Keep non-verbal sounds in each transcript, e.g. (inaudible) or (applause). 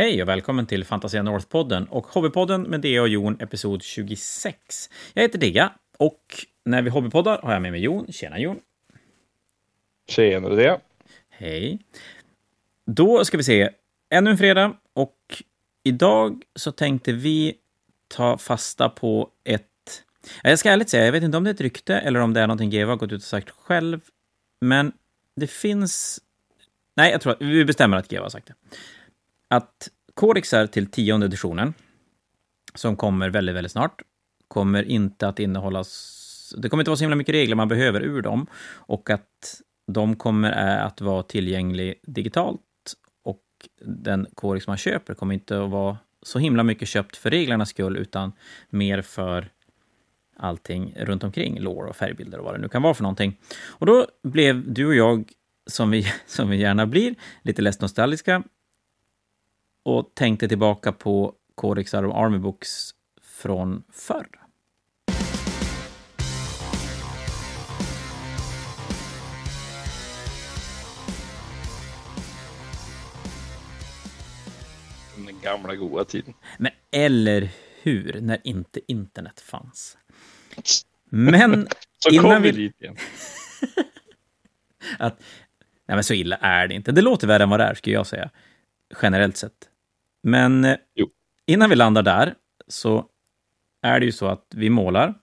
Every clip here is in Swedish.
Hej och välkommen till Fantasia North-podden och Hobbypodden med Dea och Jon, episod 26. Jag heter Dea och när vi hobbypoddar har jag med mig Jon. Tjena Jon! Tjenare Dea! Hej! Då ska vi se, ännu en fredag och idag så tänkte vi ta fasta på ett... Jag ska ärligt säga, jag vet inte om det är ett rykte eller om det är någonting GW har gått ut och sagt själv, men det finns... Nej, jag tror att vi bestämmer att GW har sagt det att kodexar till tionde editionen, som kommer väldigt, väldigt snart, kommer inte att innehålla Det kommer inte vara så himla mycket regler man behöver ur dem och att de kommer att vara tillgängliga digitalt och den kodex man köper kommer inte att vara så himla mycket köpt för reglernas skull utan mer för allting runt omkring, lore och färgbilder och vad det nu kan vara för någonting. Och då blev du och jag, som vi, (laughs) som vi gärna blir, lite less nostalgiska och tänkte tillbaka på kodexar och army books från förr. Den gamla goda tiden. Men eller hur, när inte internet fanns. Men (laughs) så innan vi... dit igen. (laughs) att, nej men så illa är det inte. Det låter värre än vad det är, skulle jag säga. Generellt sett. Men eh, jo. innan vi landar där så är det ju så att vi målar.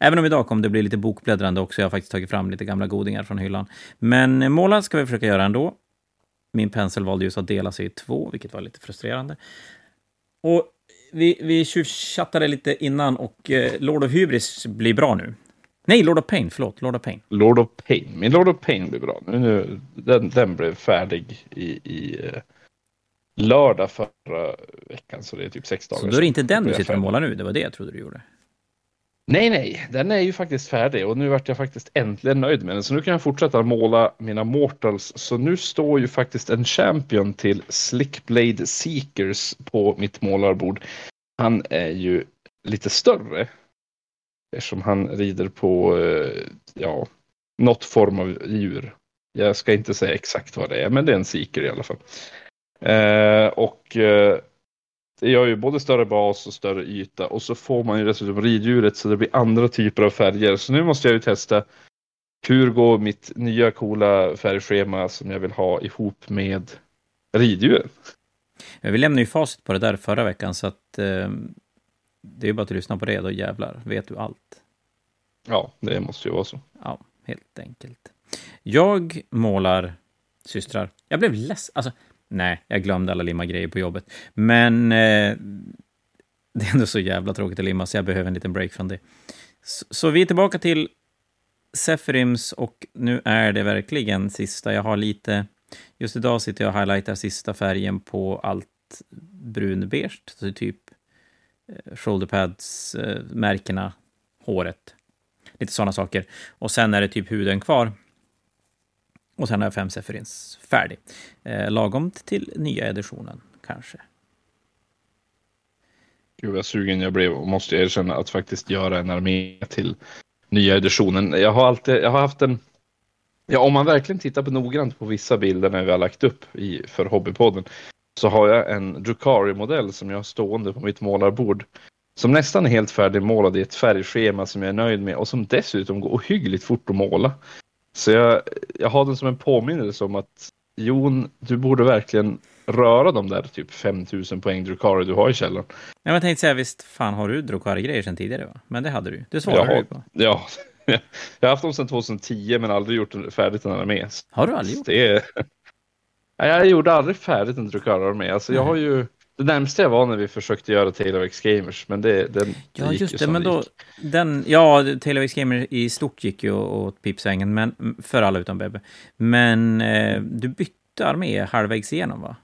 Även om idag kommer det bli lite bokbläddrande också. Jag har faktiskt tagit fram lite gamla godingar från hyllan. Men eh, måla ska vi försöka göra ändå. Min pensel valde just att dela sig i två, vilket var lite frustrerande. Och vi, vi tjuvchattade lite innan och eh, Lord of Hybris blir bra nu. Nej, Lord of Pain, förlåt. Lord of Pain. Lord of Pain. Min Lord of Pain blir bra. Nu, den, den blev färdig i, i lördag förra veckan, så det är typ sex dagar Så då är det inte den du sitter och målar nu? Det var det jag trodde du gjorde. Nej, nej, den är ju faktiskt färdig och nu vart jag faktiskt äntligen nöjd med den. Så nu kan jag fortsätta måla mina Mortals. Så nu står ju faktiskt en champion till Slickblade Seekers på mitt målarbord. Han är ju lite större. Eftersom han rider på, eh, ja, något form av djur. Jag ska inte säga exakt vad det är, men det är en Seeker i alla fall. Eh, och eh, det gör ju både större bas och större yta och så får man ju dessutom riddjuret så det blir andra typer av färger. Så nu måste jag ju testa hur går mitt nya coola färgschema som jag vill ha ihop med riddjuren. Vi lämnade ju facit på det där förra veckan så att eh, det är bara att lyssna på det, då jävlar vet du allt. Ja, det måste ju vara så. Ja, helt enkelt. Jag målar systrar. Jag blev ledsen. Alltså, Nej, jag glömde alla limma grejer på jobbet. Men eh, det är ändå så jävla tråkigt att limma, så jag behöver en liten break från det. Så, så vi är tillbaka till Seferims och nu är det verkligen sista. Jag har lite... Just idag sitter jag och highlightar sista färgen på allt brunbeige, så typ eh, Shoulderpads-märkena, eh, håret. Lite sådana saker. Och sen är det typ huden kvar. Och sen har jag fem Zephyrins färdig. Eh, lagom till nya editionen, kanske. Gud vad sugen jag blev och måste erkänna att faktiskt göra en armé till nya editionen. Jag har alltid, jag har haft en Ja, om man verkligen tittar på noggrant på vissa bilder när vi har lagt upp i, för Hobbypodden så har jag en Drukari-modell som jag har stående på mitt målarbord som nästan är helt färdigmålad i ett färgschema som jag är nöjd med och som dessutom går ohyggligt fort att måla. Så jag, jag har den som en påminnelse om att Jon, du borde verkligen röra de där typ 5000 poäng Drukari du har i källaren. Ja, jag tänkte säga, visst fan har du Drukari-grejer sedan tidigare? Va? Men det hade du Det svarade du på. Ja, (laughs) jag har haft dem sedan 2010 men aldrig gjort färdigt en armé. Har du aldrig gjort det? Är... Jag gjorde aldrig färdigt en Drukari-armé. Alltså, jag har ju det närmsta jag var när vi försökte göra Taylor X Gamers, men det, den, ja, det gick just ju det, som men det då, gick. den, ja, Taylor X Gamers i stort gick ju åt pipsvängen, men för alla utom Bebbe. Men eh, du bytte armé halvvägs igenom, va?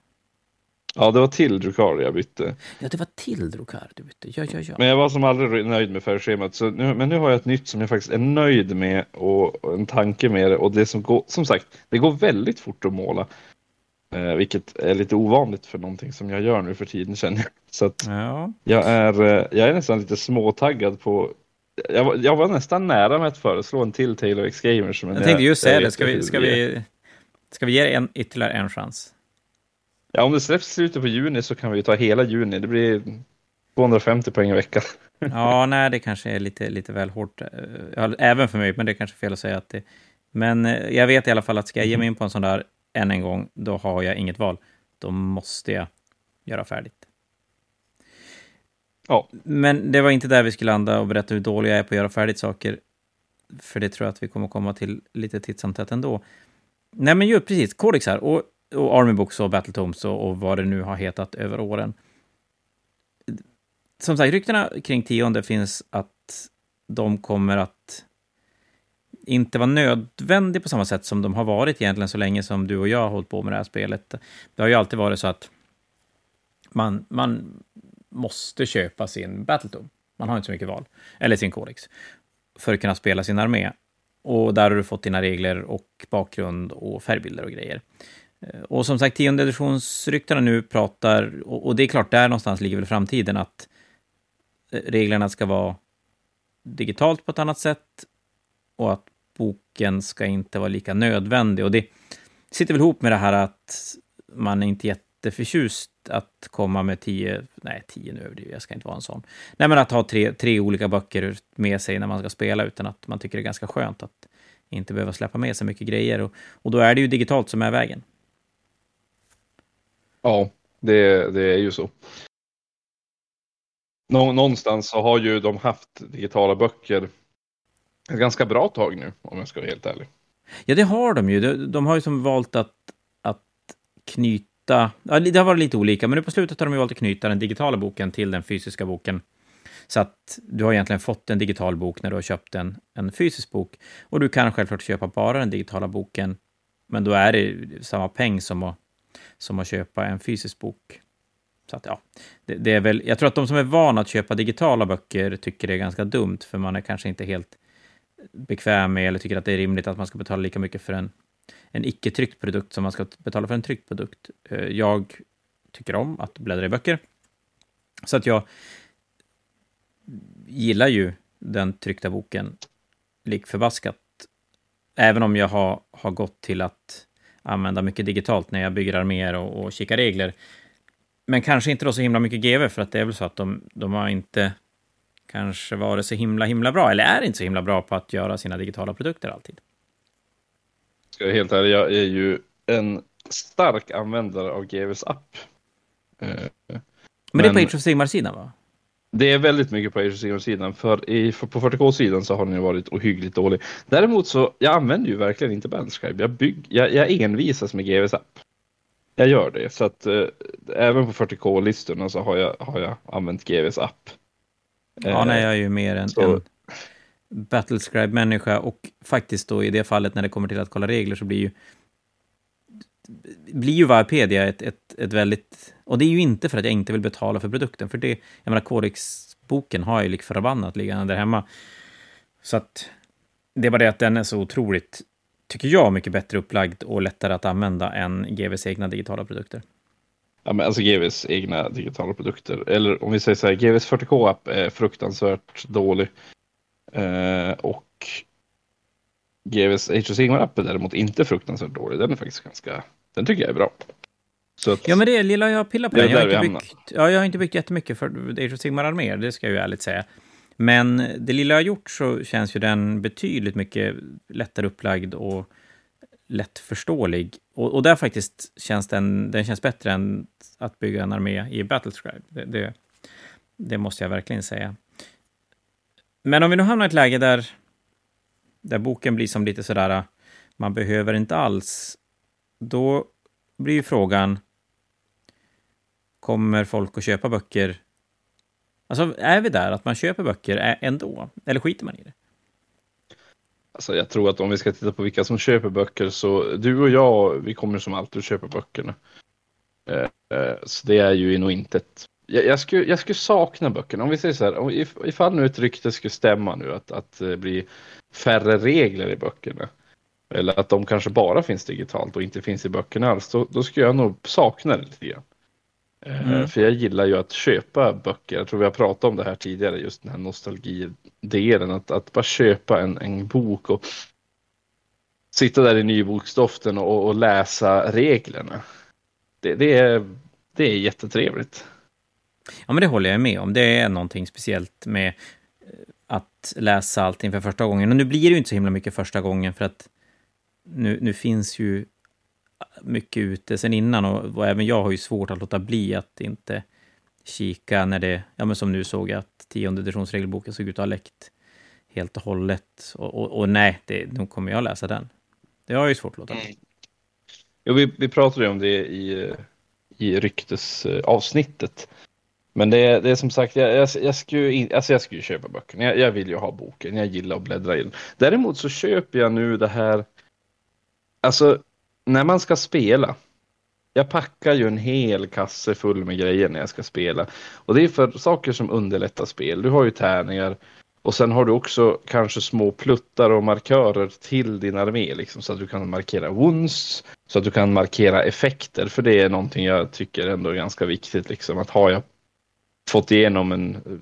Ja, det var till Drukari jag bytte. Ja, det var till Drukari du bytte. Ja, ja, ja. Men jag var som aldrig nöjd med färgschemat. Så nu, men nu har jag ett nytt som jag faktiskt är nöjd med och, och en tanke med det. Och det som går, som sagt, det går väldigt fort att måla. Eh, vilket är lite ovanligt för någonting som jag gör nu för tiden känner jag. Så att ja. jag, är, eh, jag är nästan lite småtaggad på jag var, jag var nästan nära med att föreslå en till Taylor X Gamers. Men jag tänkte just säga det, ska vi, ska, vi, ska vi ge en, ytterligare en chans? Ja, om det släpps slutet på juni så kan vi ta hela juni. Det blir 250 poäng i veckan. (laughs) ja, nej, det kanske är lite, lite väl hårt. Eh, även för mig, men det är kanske fel att säga att det... Men eh, jag vet i alla fall att ska jag ge mig in på en sån där än en gång, då har jag inget val. Då måste jag göra färdigt. Ja. Men det var inte där vi skulle landa och berätta hur dålig jag är på att göra färdigt saker. För det tror jag att vi kommer komma till lite titt som tätt ändå. Nej, men ju precis, kodexar och, och Army Books och Battletomes och, och vad det nu har hetat över åren. Som sagt, ryktena kring tionde finns att de kommer att inte var nödvändig på samma sätt som de har varit egentligen så länge som du och jag har hållit på med det här spelet. Det har ju alltid varit så att man, man måste köpa sin Battletome. Man har inte så mycket val. Eller sin Codex. För att kunna spela sin armé. Och där har du fått dina regler och bakgrund och färgbilder och grejer. Eh, och som sagt, tionde editionsryktena nu pratar, och det är klart, där någonstans ligger väl framtiden, att eh, reglerna ska vara digitalt på ett annat sätt och att boken ska inte vara lika nödvändig. Och det sitter väl ihop med det här att man är inte jätteförtjust att komma med tio, nej tio nu överdriver jag ska inte vara en sån. Nej men att ha tre, tre olika böcker med sig när man ska spela utan att man tycker det är ganska skönt att inte behöva släppa med sig mycket grejer. Och, och då är det ju digitalt som är vägen. Ja, det, det är ju så. Någonstans så har ju de haft digitala böcker ett ganska bra tag nu, om jag ska vara helt ärlig. Ja, det har de ju. De, de har ju som valt att, att knyta ja, det har varit lite olika, men nu på slutet har de valt att knyta den digitala boken till den fysiska boken. Så att du har egentligen fått en digital bok när du har köpt en, en fysisk bok. Och du kan självklart köpa bara den digitala boken, men då är det samma peng som att, som att köpa en fysisk bok. Så att ja, det, det, är väl, jag tror att de som är vana att köpa digitala böcker tycker det är ganska dumt, för man är kanske inte helt bekväm med eller tycker att det är rimligt att man ska betala lika mycket för en en icke-tryckt produkt som man ska betala för en tryckt produkt. Eh, jag tycker om att bläddra i böcker. Så att jag gillar ju den tryckta boken lik förbaskat. Även om jag har, har gått till att använda mycket digitalt när jag bygger arméer och, och kikar regler. Men kanske inte då så himla mycket GV, för att det är väl så att de, de har inte kanske varit så himla, himla bra, eller är inte så himla bra på att göra sina digitala produkter alltid ska jag helt ärlig, jag är ju en stark användare av GVs app. Men, eh, Men det är på Age of Sigmar-sidan va? Det är väldigt mycket på Age of Sigmar-sidan, för i, för på 40K-sidan så har den ju varit ohyggligt dålig. Däremot så, jag använder ju verkligen inte Bandscribe. Jag, bygg, jag, jag envisas med GVs app. Jag gör det, så att eh, även på 40K-listorna så har jag, har jag använt GVs app. Ja, nej, jag är ju mer så, en Battlescribe-människa och faktiskt då i det fallet när det kommer till att kolla regler så blir ju blir ju Wikipedia ett, ett, ett väldigt... Och det är ju inte för att jag inte vill betala för produkten, för det... Jag menar, Codex-boken har ju lik förbannat liggande där hemma. Så att det är bara det att den är så otroligt, tycker jag, mycket bättre upplagd och lättare att använda än GVs egna digitala produkter. Ja, men alltså GVs egna digitala produkter, eller om vi säger så här, GVs 40K-app är fruktansvärt dålig. Eh, och GVs Age of Sigmar-appen däremot inte fruktansvärt dålig. Den är faktiskt ganska, den tycker jag är bra. Att, ja, men det lilla jag pillar på den. Jag har, inte byggt, ja, jag har inte byggt jättemycket för Age of Sigmar-arméer, det ska jag ju ärligt säga. Men det lilla jag har gjort så känns ju den betydligt mycket lättare upplagd och lättförståelig. Och, och där faktiskt känns den, den känns bättre än att bygga en armé i Battlescribe. Det, det, det måste jag verkligen säga. Men om vi nu hamnar i ett läge där, där boken blir som lite sådär, äh, man behöver inte alls, då blir ju frågan, kommer folk att köpa böcker? Alltså, är vi där att man köper böcker ändå? Eller skiter man i det? Alltså jag tror att om vi ska titta på vilka som köper böcker så du och jag, vi kommer som alltid att köpa böckerna. Eh, eh, så det är ju nog inte ett jag, jag, skulle, jag skulle sakna böckerna. Om vi säger så här, if, ifall nu ett rykte skulle stämma nu att, att eh, det blir färre regler i böckerna. Eller att de kanske bara finns digitalt och inte finns i böckerna alls. Då, då skulle jag nog sakna det lite grann. Eh, mm. För jag gillar ju att köpa böcker. Jag tror vi har pratat om det här tidigare, just den här nostalgidelen. Att, att bara köpa en, en bok och sitta där i nybokstoften och, och läsa reglerna. det, det, är, det är jättetrevligt. Ja, men det håller jag med om. Det är någonting speciellt med eh, att läsa allting för första gången. Och nu blir det ju inte så himla mycket första gången, för att nu, nu finns ju mycket ute sen innan och, och, även jag har ju svårt att låta bli att inte kika när det, ja men som nu såg jag att tionde editionsregelboken såg ut att ha läckt helt och hållet. Och, och, och nej, det, nu kommer jag läsa den. Det har jag ju svårt att låta bli. Mm. Jo, vi, vi pratade om det i, i ryktesavsnittet. Men det är, det är som sagt, jag, jag, jag, skulle in, alltså jag skulle köpa böckerna. Jag, jag vill ju ha boken, jag gillar att bläddra i den. Däremot så köper jag nu det här, alltså när man ska spela. Jag packar ju en hel kasse full med grejer när jag ska spela. Och det är för saker som underlättar spel. Du har ju tärningar, och sen har du också kanske små pluttar och markörer till din armé, liksom, så att du kan markera wounds, så att du kan markera effekter, för det är någonting jag tycker ändå är ganska viktigt, liksom, att har jag fått igenom en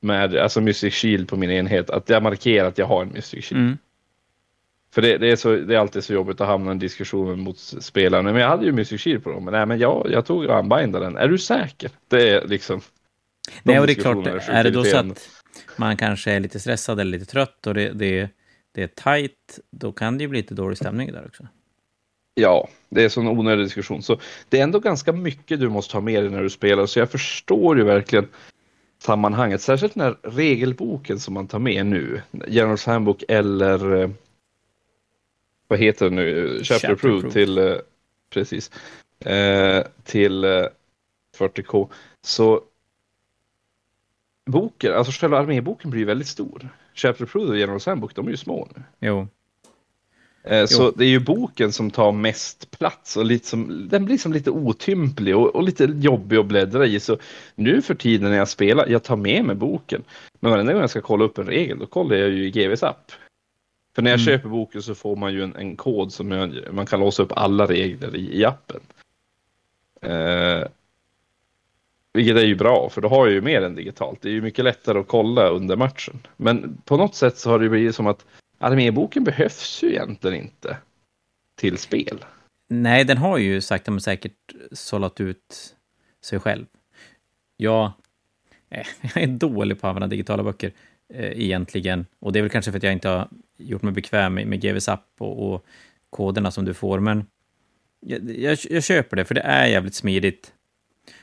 med, alltså Mystic Shield på min enhet, att jag markerar att jag har en Mystic Shield. Mm. För det, det, är så, det är alltid så jobbigt att hamna i en diskussion mot spelarna. Men jag hade ju Mystic Shield på dem. Men nej, men jag, jag tog och unbindade den. Är du säker? Det är liksom... Nej, och det är klart. Är det då så att man kanske är lite stressad eller lite trött och det, det, det är tajt, då kan det ju bli lite dålig stämning där också. Ja, det är sån onödig diskussion. Så det är ändå ganska mycket du måste ha med dig när du spelar, så jag förstår ju verkligen sammanhanget, särskilt när regelboken som man tar med nu, Generals Handbook eller eh, vad heter det nu, Chapter, Chapter till, eh, precis, eh, till 40K, så boken, alltså själva arméboken blir väldigt stor. Chapter Approved och General Handbook, de är ju små nu. Jo. Eh, så jo. det är ju boken som tar mest plats och lite som, den blir som lite otymplig och, och, lite jobbig att bläddra i. Så nu för tiden när jag spelar, jag tar med mig boken. Men varenda gång jag ska kolla upp en regel, då kollar jag ju i GVs app. För när jag mm. köper boken så får man ju en, en kod som jag, man kan låsa upp alla regler i, i appen. Eh, vilket är ju bra, för då har jag ju mer än digitalt. Det är ju mycket lättare att kolla under matchen. Men på något sätt så har det blivit som att arméboken behövs ju egentligen inte till spel. Nej, den har ju sakta men säkert sållat ut sig själv. Jag, (laughs) jag är dålig på att använda digitala böcker eh, egentligen. Och det är väl kanske för att jag inte har gjort mig bekväm med, med GVs app och, och koderna som du får, men jag, jag, jag, köper det, för det är jävligt smidigt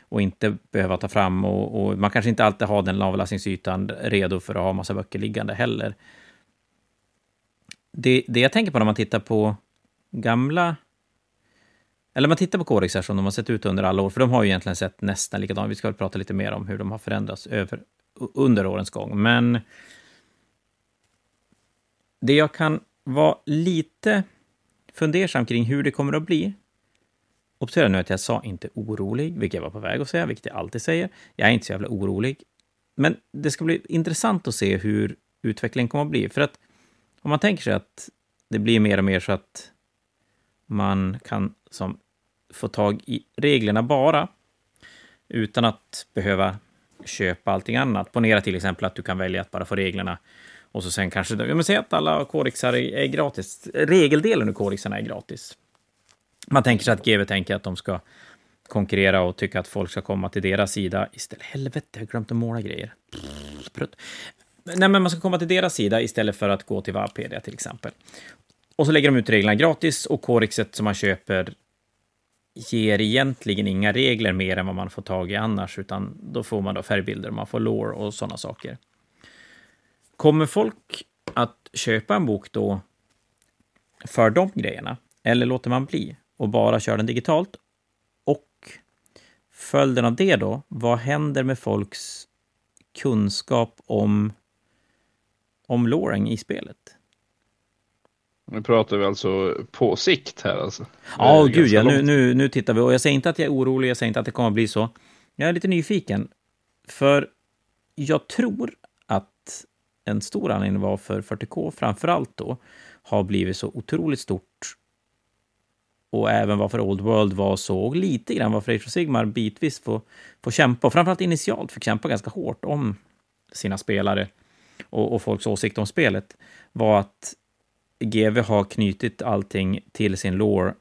och inte behöva ta fram och, och man kanske inte alltid har den avlastningsytan redo för att ha massa böcker liggande heller. Det, det jag tänker på när man tittar på gamla eller man tittar på kodexar som de har sett ut under alla år, för de har ju egentligen sett nästan likadant. Vi ska väl prata lite mer om hur de har förändrats över, under årens gång. Men det jag kan vara lite fundersam kring hur det kommer att bli. Observera nu att jag sa inte orolig, vilket jag var på väg att säga, vilket jag alltid säger. Jag är inte så jävla orolig. Men det ska bli intressant att se hur utvecklingen kommer att bli. För att om man tänker sig att det blir mer och mer så att man kan som, få tag i reglerna bara, utan att behöva köpa allting annat. Ponera till exempel att du kan välja att bara få reglerna och så sen kanske, ja, men säg att alla kodexar är gratis. Regeldelen av kodexarna är gratis. Man tänker sig att GW tänker att de ska konkurrera och tycka att folk ska komma till deras sida istället. Helvete, jag har glömt att måla grejer. Prutt. Nej, men man ska komma till deras sida istället för att gå till Wapedia till exempel. Och så lägger de ut reglerna gratis och kodexet som man köper ger egentligen inga regler mer än vad man får tag i annars, utan då får man då färgbilder, man får lore och sådana saker. Kommer folk att köpa en bok då för de grejerna? Eller låter man bli och bara kör den digitalt? Och följden av det då, vad händer med folks kunskap om, om loring i spelet? Nu pratar vi alltså på sikt här alltså. Ja, oh, gud ja. Nu, nu, nu tittar vi. Och jag säger inte att jag är orolig, jag säger inte att det kommer att bli så. Jag är lite nyfiken. För jag tror en stor anledning varför 40K framför allt då har blivit så otroligt stort och även varför Old World var så, och lite grann varför Age of Sigmar bitvis får, får kämpa, och framförallt initialt fick kämpa ganska hårt om sina spelare och, och folks åsikt om spelet, var att GV har knutit allting till sin lore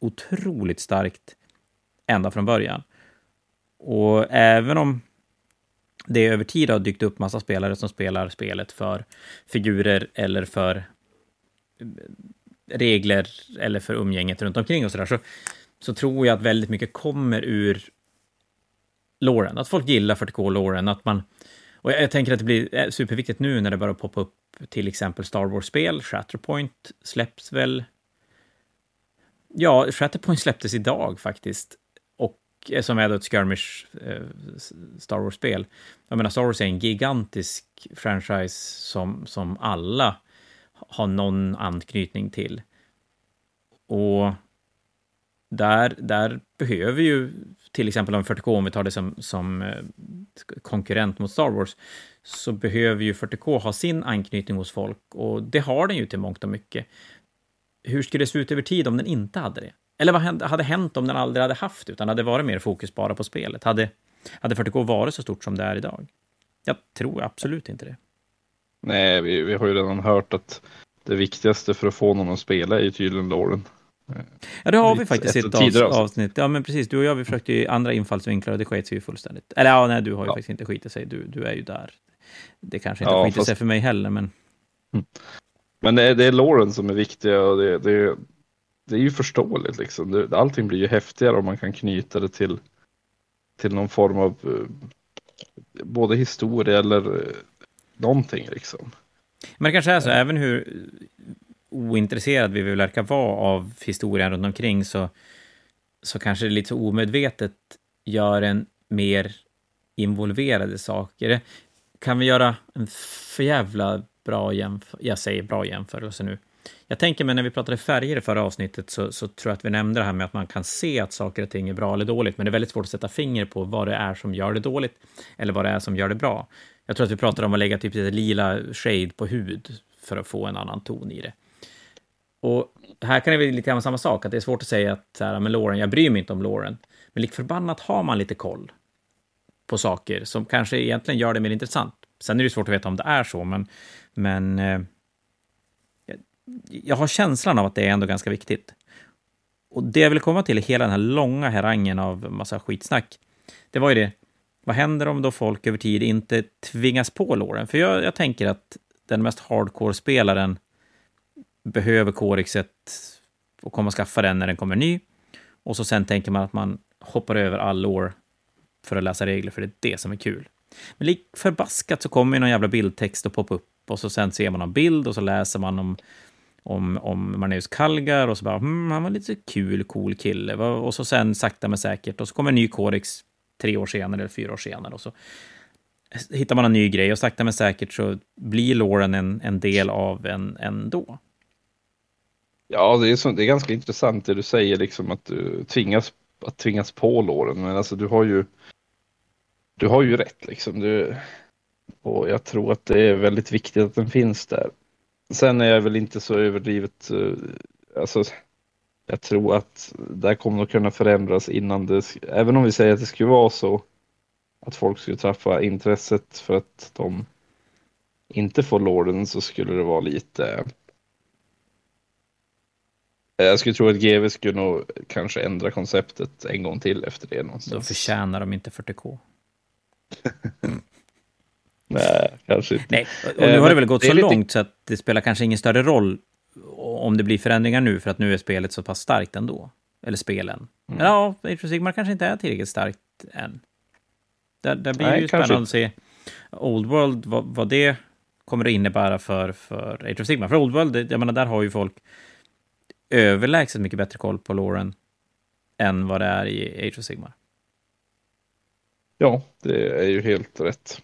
otroligt starkt ända från början. Och även om det över tid har dykt upp massa spelare som spelar spelet för figurer eller för eh, regler eller för umgänget runt omkring och sådär, så, så tror jag att väldigt mycket kommer ur Lauren, Att folk gillar 40k Lauren, att man... Och jag, jag, tänker att det blir eh, superviktigt nu när det börjar poppa upp till exempel Star Wars-spel. Shatterpoint släpps väl... Ja, Shatterpoint släpptes idag faktiskt. Eh, som är då ett skirmish eh, Star Wars-spel. Jag menar, Star Wars är en gigantisk franchise som, som alla har någon anknytning till. Och där, där behöver ju till exempel om 40K, om vi tar det som, som eh, konkurrent mot Star Wars, så behöver ju 40K ha sin anknytning hos folk och det har den ju till mångt och mycket. Hur skulle det se ut över tid om den inte hade det? Eller vad hade hänt om den aldrig hade haft utan hade varit mer fokus bara på spelet? Hade, hade 40K varit så stort som det är idag? Jag tror absolut inte det. Nej, vi, vi har ju redan hört att det viktigaste för att få någon att spela är ju tydligen Lauren. Ja, det har vi faktiskt i ett avsnitt. avsnitt. Ja, men precis. Du och jag, vi försökte ju andra infallsvinklar och det sket sig ju fullständigt. Eller ja, nej, du har ju ja. faktiskt inte skitit sig. Du, du är ju där. Det kanske inte ja, skiter fast... sig för mig heller, men... Mm. Men det är, det är låren som är viktiga och det, det, det är ju förståeligt liksom. Allting blir ju häftigare om man kan knyta det till, till någon form av eh, både historia eller eh, någonting liksom. Men det kanske är så, även hur ointresserad vi vill verka vara av historien runt omkring så, så kanske det lite så omedvetet gör en mer involverade saker. Kan vi göra en för jävla bra jämförelse? Jag säger bra jämförelse nu. Jag tänker mig när vi pratade färger i förra avsnittet så, så, tror jag att vi nämnde det här med att man kan se att saker och ting är bra eller dåligt, men det är väldigt svårt att sätta finger på vad det är som gör det dåligt eller vad det är som gör det bra. Jag tror att vi pratade om att lägga typ lite lila shade på hud för att få en annan ton i det. Och här kan det bli lite grann samma sak, att det är svårt att säga att så här, men Lauren, jag bryr mig inte om Lauren. Men lik förbannat har man lite koll på saker som kanske egentligen gör det mer intressant. Sen är det svårt att veta om det är så, men, men eh, jag har känslan av att det är ändå ganska viktigt. Och det jag vill komma till i hela den här långa harangen av massa skitsnack, det var ju det, vad händer om då folk över tid inte tvingas på låren? För jag, jag tänker att den mest hardcore-spelaren behöver Corexet och kommer skaffa den när den kommer ny. Och så sen tänker man att man hoppar över all år för att läsa regler, för det är det som är kul. Men lik förbaskat så kommer ju någon jävla bildtext att poppa upp och så sen ser man en bild och så läser man om, om, om Marneus Kalgar och så bara, hmm, han var lite kul, cool kille. Och så sen sakta men säkert och så kommer en ny Corex tre år senare eller fyra år senare och så hittar man en ny grej och sakta men säkert så blir låren en, en del av en ändå. Ja, det är, så, det är ganska intressant det du säger, liksom att du tvingas, att tvingas på låren. Men alltså du har ju, du har ju rätt liksom. Du, och jag tror att det är väldigt viktigt att den finns där. Sen är jag väl inte så överdrivet, eh, alltså jag tror att det kommer nog kunna förändras innan det, även om vi säger att det skulle vara så att folk skulle träffa intresset för att de inte får lorden så skulle det vara lite jag skulle tro att GV skulle nog kanske ändra konceptet en gång till efter det. Någonstans. Då förtjänar de inte 40K. (laughs) Nej, kanske inte. Nej, och nu har det väl gått så lite... långt så att det spelar kanske ingen större roll om det blir förändringar nu, för att nu är spelet så pass starkt ändå. Eller spelen. Mm. Ja, Age of Sigmar kanske inte är tillräckligt starkt än. Det, det blir Nej, ju spännande att se Old World, vad, vad, det kommer att innebära för, för Age of Sigmar. För Old World, jag menar, där har ju folk överlägset mycket bättre koll på Lauren än vad det är i Age of Sigmar. Ja, det är ju helt rätt.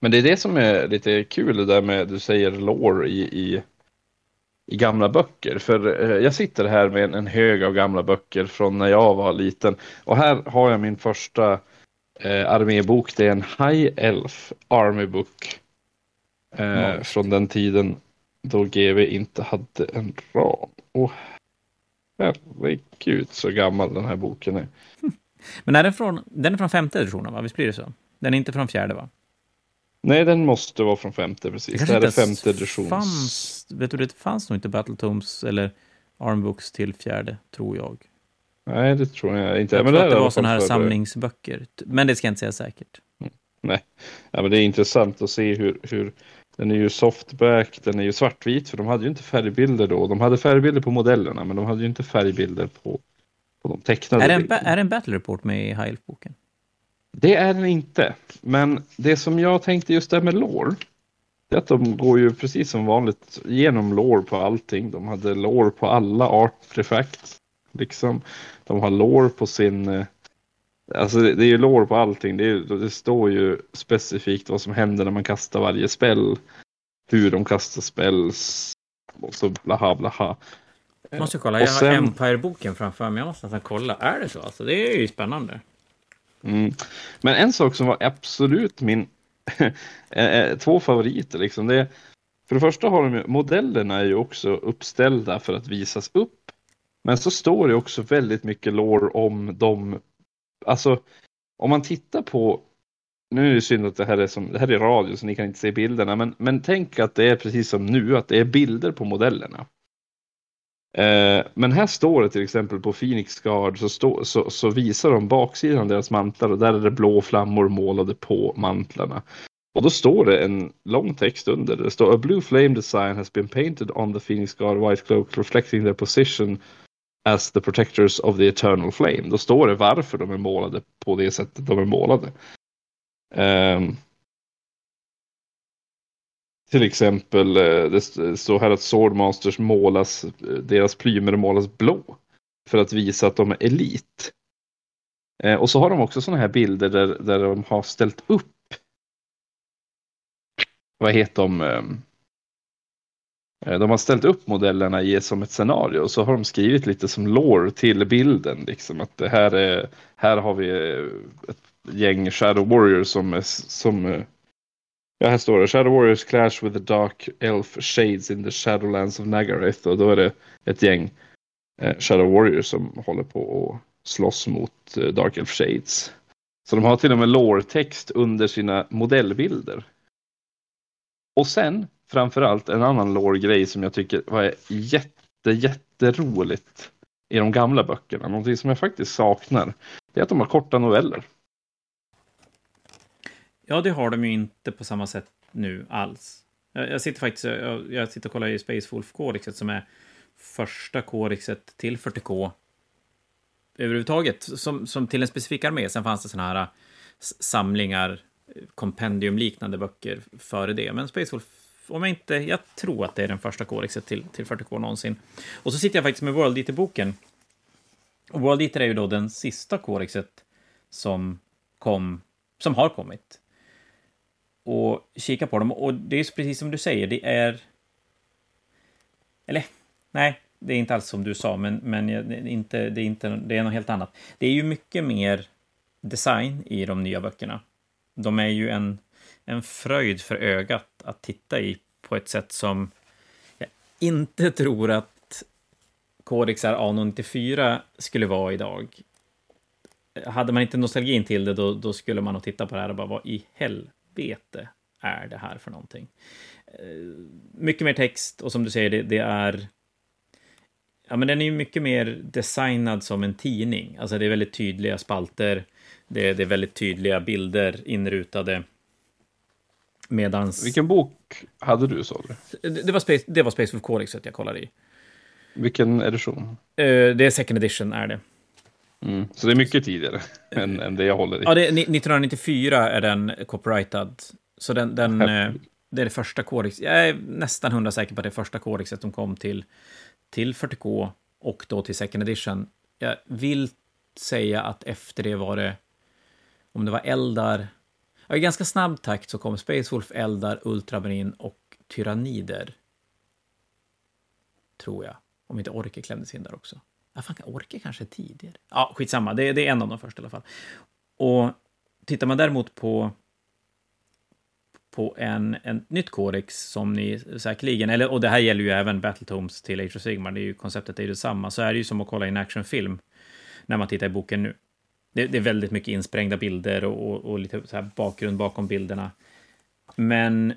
Men det är det som är lite kul det där med, du säger lore i, i, i gamla böcker. För eh, jag sitter här med en hög av gamla böcker från när jag var liten. Och här har jag min första eh, armébok. Det är en High Elf Army Book. Eh, från den tiden då GV inte hade en ram. Åh, herregud så gammal den här boken är. (laughs) Men är den från, den är från femte editionen, va? Visst blir det så? Den är inte från fjärde, va? Nej, den måste vara från femte, precis. Det, det här är femte editions. Fanns, vet du, det fanns nog inte Battletomes eller Armbooks till fjärde, tror jag. Nej, det tror jag inte. Jag men tror det att det var sådana här samlingsböcker. Men det ska jag inte säga säkert. Nej, ja, men det är intressant att se hur, hur den är ju softback, den är ju svartvit för de hade ju inte färgbilder då. De hade färgbilder på modellerna men de hade ju inte färgbilder på, på de tecknade Är det, en, är det en battle report med i High boken Det är den inte. Men det som jag tänkte just där med lore. Det är att de går ju precis som vanligt igenom lore på allting. De hade lore på alla artefacts. Liksom. De har lore på sin... eh, Alltså det, är ju lore på allting. Det, är, det står ju specifikt vad som händer när man kastar varje spell. Hur de kastar spells. Och så blaha blaha. Jag måste kolla, jag har sen- Empire-boken framför mig. Jag måste nästan kolla. Är det så? Alltså, det är ju spännande. Mm. Men en sak som var absolut min (laughs) eh, eh, två favoriter liksom. Det, är- för det första har de ju, modellerna är ju också uppställda för att visas upp. Men så står det också väldigt mycket lår om dem. Alltså om man tittar på nu är det synd att det här är, som, det här är radio så ni kan inte se bilderna. Men, men tänk att det är precis som nu, att det är bilder på modellerna. Eh, men här står det till exempel på Phoenix Guard så, stå, så, så visar de baksidan av deras mantlar och där är det blå flammor målade på mantlarna. Och då står det en lång text under. Det står A blue flame design has been painted on the Phoenix Guard white cloak reflecting their position as the protectors of the eternal flame. Då står det varför de är målade på det sättet de är målade. Um, till exempel, eh, det står här att Swordmasters målas, eh, deras plymer målas blå. För att visa att de är elit. Eh, och så har de också sådana här bilder där, där de har ställt upp. Vad heter de? De har ställt upp modellerna i som ett scenario och så har de skrivit lite som lore till bilden. Liksom att det här är, här har vi ett gäng Shadow Warriors som, är som Ja, här står det Shadow Warriors clash with the Dark Elf Shades in the Shadowlands of Nagareth. Och då är det ett gäng eh, Shadow Warriors som håller på att slåss mot eh, Dark Elf Shades. Så de har till och med lore-text under sina modellbilder. Och sen, framförallt, en annan lore-grej som jag tycker var jätte, jätteroligt i de gamla böckerna. Någonting som jag faktiskt saknar. Det är att de har korta noveller. Ja, det har de ju inte på samma sätt nu alls. Jag, jag sitter faktiskt jag, jag sitter och kollar i Space Wolf-kodexet som är första kodexet till 40K överhuvudtaget, som, som till en specifik armé. Sen fanns det såna här samlingar, kompendiumliknande böcker före det. Men Space Wolf, om jag inte, jag tror att det är den första kodexet till, till 40K någonsin. Och så sitter jag faktiskt med World Eater-boken. Och World Eater är ju då den sista kodexet som kom, som har kommit och kika på dem. Och det är precis som du säger, det är... Eller, nej, det är inte alls som du sa, men, men jag- det är inte, det, är inte, det är något helt annat. Det är ju mycket mer design i de nya böckerna. De är ju en, en fröjd för ögat att titta i på ett sätt som jag inte tror att kodexar A94 skulle vara idag. Hade man inte nostalgin till det, då, då skulle man nog titta på det här och bara, vad i helvete är det här för någonting? Eh, Mycket mer text och som du säger, det, det är... Ja, men den är ju mycket mer designad som en tidning. Alltså det är väldigt tydliga spalter. Det, det är väldigt tydliga bilder inrutade. Medans... Vilken bok hade du sa du? Det, det var Space, det var Space Wolf Codexet jag kollade i. Vilken edition? Eh, Det är second edition, är det. Mm. Så det är mycket tidigare (laughs) än, än det jag håller i. Ja, det är, ni- 1994 är den copyrightad. Så den, den, eh, det är det första kodex. Jag är nästan hundra säker på att det är första kodexet som kom till, till 40K och då till second edition. Jag vill säga att efter det var det, om det var Eldar, ja, i ganska snabb takt så kom Space Wolf, Eldar, Ultramarin och Tyrannider. Tror jag. Om inte Orke klämdes in där också. Ja, fan, Orke kanske är tidigare. Ja, skitsamma. Det, det är en av de första i alla fall. Och tittar man däremot på på en, en nytt kodex som ni säkerligen, eller, och det här gäller ju även Battletomes till Age of Sigmar, det är ju, konceptet är ju detsamma, så är det ju som att kolla i en actionfilm när man tittar i boken nu. Det, det är väldigt mycket insprängda bilder och, och, och lite så här bakgrund bakom bilderna. Men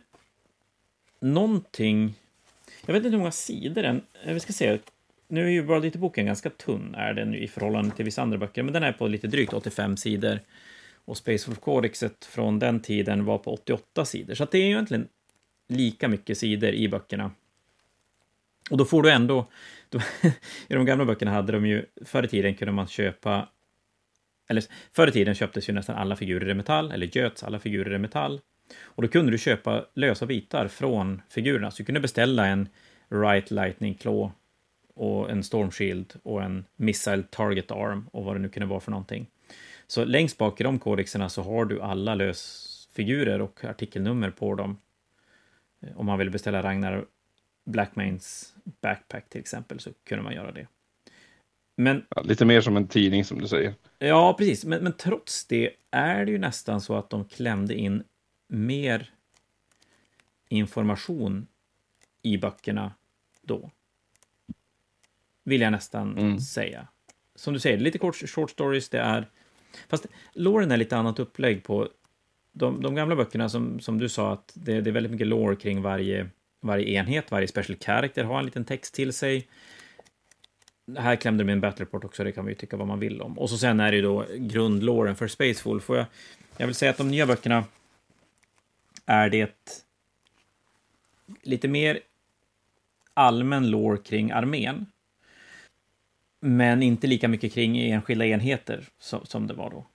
någonting, jag vet inte hur många sidor den, vi ska se, nu är ju World lite boken ganska tunn, är den i förhållande till vissa andra böcker, men den är på lite drygt 85 sidor. Och Space For Codexet från den tiden var på 88 sidor, så det är ju egentligen lika mycket sidor i böckerna. Och då får du ändå, då, (laughs) i de gamla böckerna hade de ju, förr i tiden kunde man köpa, eller förr i tiden köptes ju nästan alla figurer i metall, eller göts alla figurer i metall. Och då kunde du köpa lösa bitar från figurerna, så du kunde beställa en Right Lightning Claw och en Storm Shield och en Missile Target Arm och vad det nu kunde vara för någonting. Så längst bak i de kodexerna så har du alla lösfigurer och artikelnummer på dem. Om man vill beställa Ragnar Blackmains backpack till exempel så kunde man göra det. Men, ja, lite mer som en tidning som du säger. Ja, precis. Men, men trots det är det ju nästan så att de klämde in mer information i böckerna då. Vill jag nästan mm. säga. Som du säger, lite kort short stories, det är... Fast Lauren är lite annat upplägg på de, de gamla böckerna som, som du sa att det, det är väldigt mycket lore kring varje, varje enhet, varje special character har en liten text till sig. Här klämde de in Battle Report också, det kan vi ju tycka vad man vill om. Och så sen är det ju då grundlåren för Spaceful. Får jag, jag vill säga att de nya böckerna är det lite mer allmän lore kring armén. Men inte lika mycket kring enskilda enheter som, som det var då.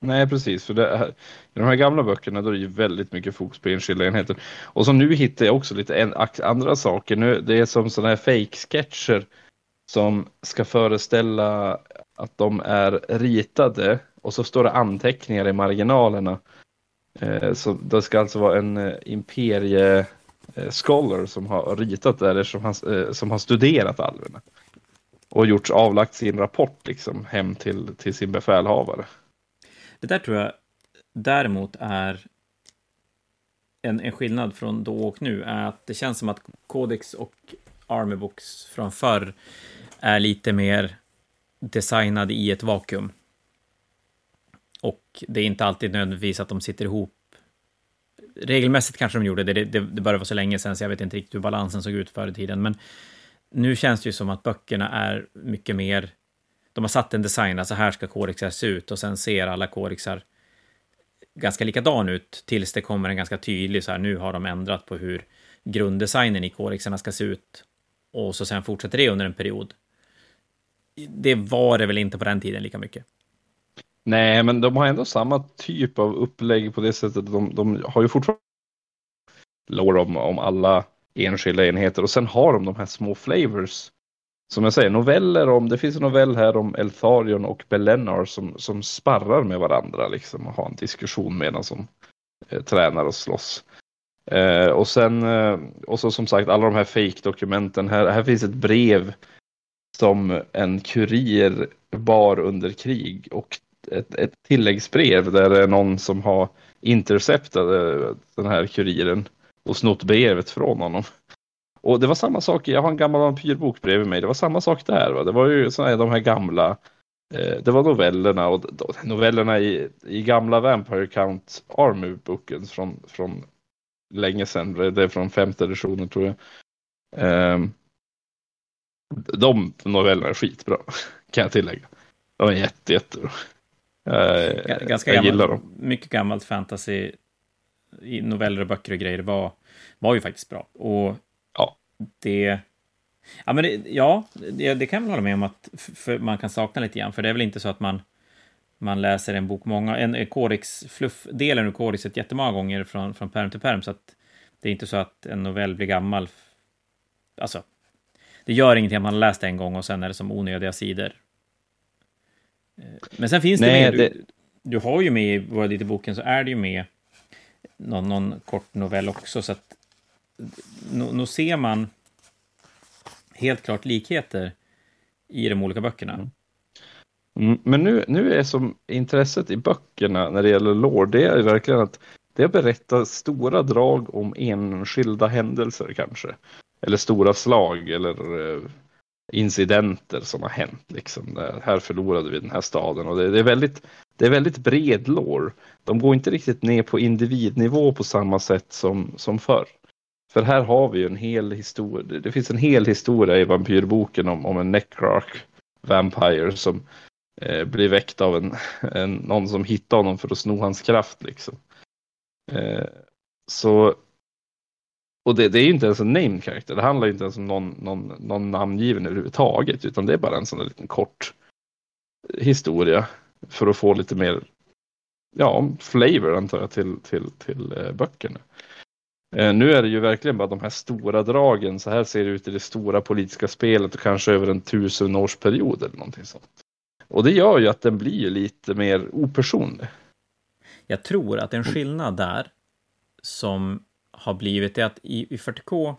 Nej, precis. För det här, I de här gamla böckerna då är det ju väldigt mycket fokus på enskilda enheter. Och så nu hittar jag också lite en, andra saker. Nu, det är som sådana här fake-sketcher som ska föreställa att de är ritade och så står det anteckningar i marginalerna. Eh, så det ska alltså vara en eh, imperie eh, scholar som har ritat det eller som han, eh, som har studerat alverna. Och gjort avlagt sin rapport liksom hem till, till sin befälhavare. Det där tror jag däremot är en, en skillnad från då och nu, är att det känns som att Codex och Army Books från förr är lite mer designade i ett vakuum. Och det är inte alltid nödvändigtvis att de sitter ihop. Regelmässigt kanske de gjorde det, det, det, det började vara så länge sedan så jag vet inte riktigt hur balansen såg ut förr i tiden, men nu känns det ju som att böckerna är mycket mer de har satt en design, alltså här ska kodexar se ut och sen ser alla kodexar ganska likadan ut tills det kommer en ganska tydlig så här, nu har de ändrat på hur grunddesignen i kodexarna ska se ut. Och så sen fortsätter det under en period. Det var det väl inte på den tiden lika mycket. Nej, men de har ändå samma typ av upplägg på det sättet. De, de har ju fortfarande lår om, om alla enskilda enheter. Och sen har de de här små flavors. Som jag säger, noveller om, det finns en novell här om Eltharion och Belenar som, som sparrar med varandra liksom och har en diskussion medan som eh, tränar och slåss. Eh, och sen, eh, och så som sagt alla de här fake-dokumenten, här, här finns ett brev som en kurir bar under krig och ett, ett tilläggsbrev där det är någon som har interceptat eh, den här kuriren och snott brevet från honom. Och det var samma sak, jag har en gammal vampyrbok bredvid mig, det var samma sak där. Va? Det var ju såna här, de här gamla, eh, det var novellerna och novellerna i, i gamla Vampire Count Army-boken från, från länge sedan, det är från femte editionen tror jag. Eh, de novellerna är skitbra, kan jag tillägga. De är jätte, jättebra. Jag, Ganska jag gillar dem. Mycket gammalt fantasy i noveller och böcker och grejer var, var ju faktiskt bra. Och det... Ja, men det, ja, det, det kan jag väl hålla med om att man kan sakna lite grann, för det är väl inte så att man, man läser en bok många, en, en kodex, fluffdelen ur kodexet jättemånga gånger från, från perm till perm, så att det är inte så att en novell blir gammal. Alltså, det gör ingenting att man har läst det en gång och sen är det som onödiga sidor. Eh, men sen finns Nej, det med, det... Du, du, har ju med i World boken så är det ju med någon, någon kort novell också, så att nog ser man helt klart likheter i de olika böckerna. Mm. mm. men nu, nu är som intresset i böckerna när det gäller lore, det är verkligen att det berättar stora drag om enskilda händelser kanske. Eller stora slag eller eh, incidenter som har hänt. Liksom. Här förlorade vi den här staden och det, det, är väldigt, det är väldigt bred lår. De går inte riktigt ner på individnivå på samma sätt som, som förr. För här har vi ju en hel historia. Det finns en hel historia i vampyrboken om, om en necrarch vampire som eh, blir väckt av en, (laughs) en, någon som hittar honom för att sno hans kraft. Liksom. Eh, så och det, det, är ju inte ens en named character. Det handlar ju inte ens om någon, någon, någon namngiven överhuvudtaget. Utan det är bara en sån där liten kort historia. För att få lite mer ja, flavor antar jag till, till, till eh, böckerna. Eh, nu är det ju verkligen bara de här stora dragen. Så här ser det ut i det stora politiska spelet och kanske över en tusenårsperiod eller någonting sånt. Och det gör ju att den blir lite mer opersonlig. Jag tror att en skillnad där som har blivit är att i, i 40K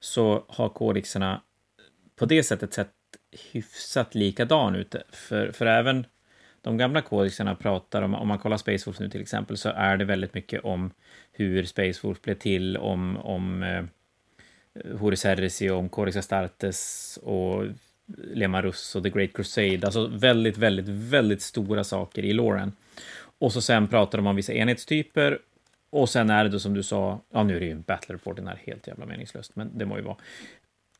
så har kodexerna på det sättet sett hyfsat likadan ut. För, för även de gamla kodexerna pratar om, om man kollar Space Wolf nu till exempel, så är det väldigt mycket om hur Space Wolf blev till, om, om eh, Horus Heresy, om Codex Astartes och Lemarus och The Great Crusade. Alltså väldigt, väldigt, väldigt stora saker i Loren. Och så sen pratar de om vissa enhetstyper och sen är det då som du sa, ja nu är det ju en battle report, den är helt jävla meningslöst, men det må ju vara.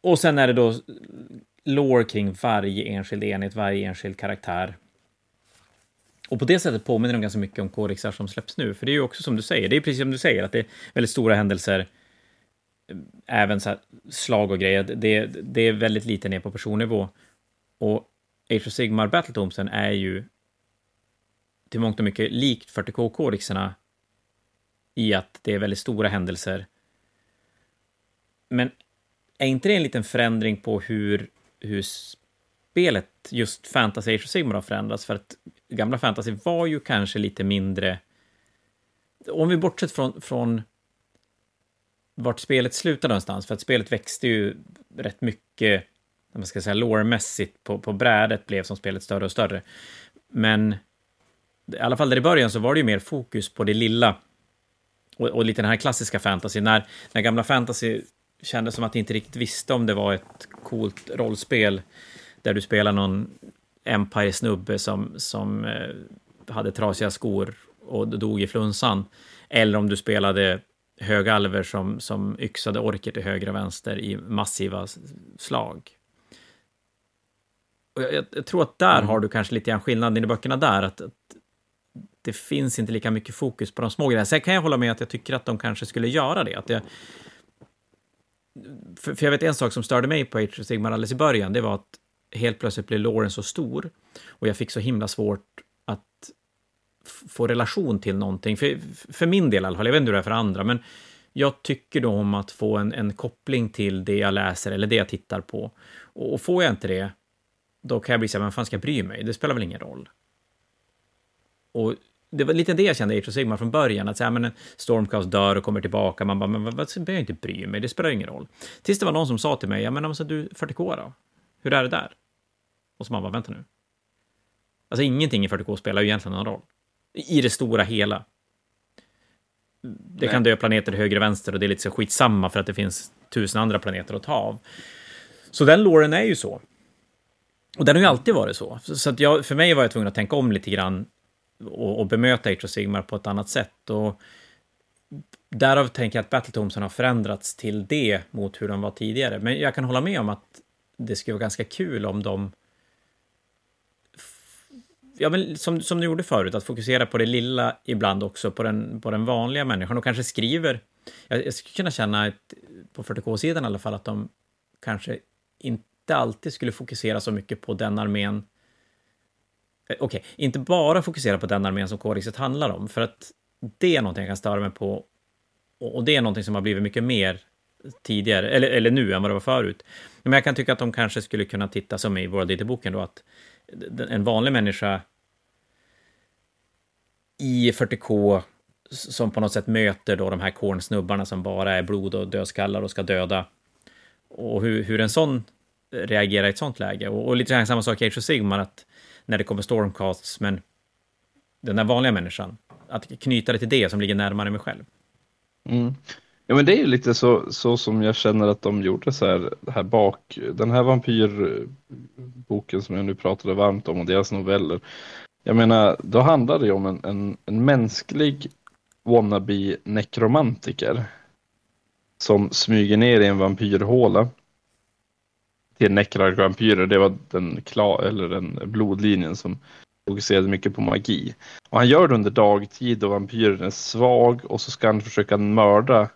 Och sen är det då lore kring varje enskild enhet, varje enskild karaktär. Och på det sättet påminner de ganska mycket om kodexar som släpps nu, för det är ju också som du säger, det är precis som du säger, att det är väldigt stora händelser, eh, även så slag och grejer, det, det är väldigt lite ner på personnivå. Och Age of Sigmar Battletomsen är ju till mångt och mycket likt 40K-kodexerna i att det är väldigt stora händelser. Men är inte det en liten förändring på hur, hur spelet, just Fantasy Age of Sigmar har förändrats? För att gamla Fantasy var ju kanske lite mindre... Om vi bortsett från, från vart spelet slutade någonstans, för att spelet växte ju rätt mycket, man ska säga lårmässigt, på, på brädet blev som spelet större och större. Men i alla fall där i början så var det ju mer fokus på det lilla och, och lite den här klassiska fantasy, när, när gamla fantasy kändes som att inte riktigt visste om det var ett coolt rollspel där du spelar någon Empire-snubbe som, som eh, hade trasiga skor och dog i flunsan. Eller om du spelade högalver som, som yxade orker till höger och vänster i massiva slag. Och jag, jag tror att där mm. har du kanske lite grann skillnaden i böckerna där, att, att det finns inte lika mycket fokus på de små grejerna. Sen kan jag hålla med att jag tycker att de kanske skulle göra det. Att jag, för, för jag vet en sak som störde mig på Age of Sigmar alldeles i början, det var att helt plötsligt blev Lauren så stor och jag fick så himla svårt att få relation till någonting. För, för min del i alla fall, jag vet inte hur det är för andra, men jag tycker då om att få en, en koppling till det jag läser eller det jag tittar på. Och, och får jag inte det, då kan jag bli så här, men fan ska jag bry mig? Det spelar väl ingen roll. Och det var lite det jag kände i Age of Sigmar från början, att säga, men Stormcast dör och kommer tillbaka, man bara, men vad, behöver jag inte bry mig, det spelar ingen roll. Tills det var någon som sa till mig, ja men alltså du, 40K då? Hur är det där? Och så man bara, vänta nu. Alltså ingenting i 40K spelar ju egentligen någon roll. I det stora hela. Det Nej. kan dö planeter höger och vänster och det är lite så skitsamma för att det finns tusen andra planeter att ta av. Så den låren är ju så. Och den har ju alltid varit så. Så att jag, för mig var jag tvungen att tänka om lite grann och, och bemöta Age of Sigmar på ett annat sätt. Och därav tänker jag att Battletomsen har förändrats till det mot hur de var tidigare. Men jag kan hålla med om att det skulle vara ganska kul om de ja, men som, som du gjorde förut, att fokusera på det lilla ibland också, på den, på den vanliga människan och kanske skriver. Jag, jag skulle kunna känna, ett, på 40K-sidan i alla fall, att de kanske inte alltid skulle fokusera så mycket på den armén Eh, okej, okay, inte bara fokusera på den armén som kodexet handlar om, för att det är någonting jag kan störa mig på. Och det är någonting som har blivit mycket mer tidigare, eller, eller nu, än vad det var förut. Men jag kan tycka att de kanske skulle kunna titta, som i World Eater-boken då, att en vanlig människa i 40K som på något sätt möter då de här kornsnubbarna som bara är blod och dödskallar och ska döda. Och hur, hur en sån reagerar i ett sånt läge. Och, och lite samma sak i Age of Sigmar, att när det kommer stormcasts, men den där vanliga människan, att knyta det till det som ligger närmare mig själv. Mm. Ja men det är ju lite så, så som jag känner att de gjorde så här, här bak, den här vampyrboken som jag nu pratade varmt om och deras noveller. Jag menar, då handlar det ju om en, en, en mänsklig wannabe nekromantiker som smyger ner i en vampyrhåla till Necrar-vampyrer. Det var den, klar, eller den blodlinjen som fokuserade mycket på magi. Och han gör det under dagtid då vampyren är svag och så ska han försöka mörda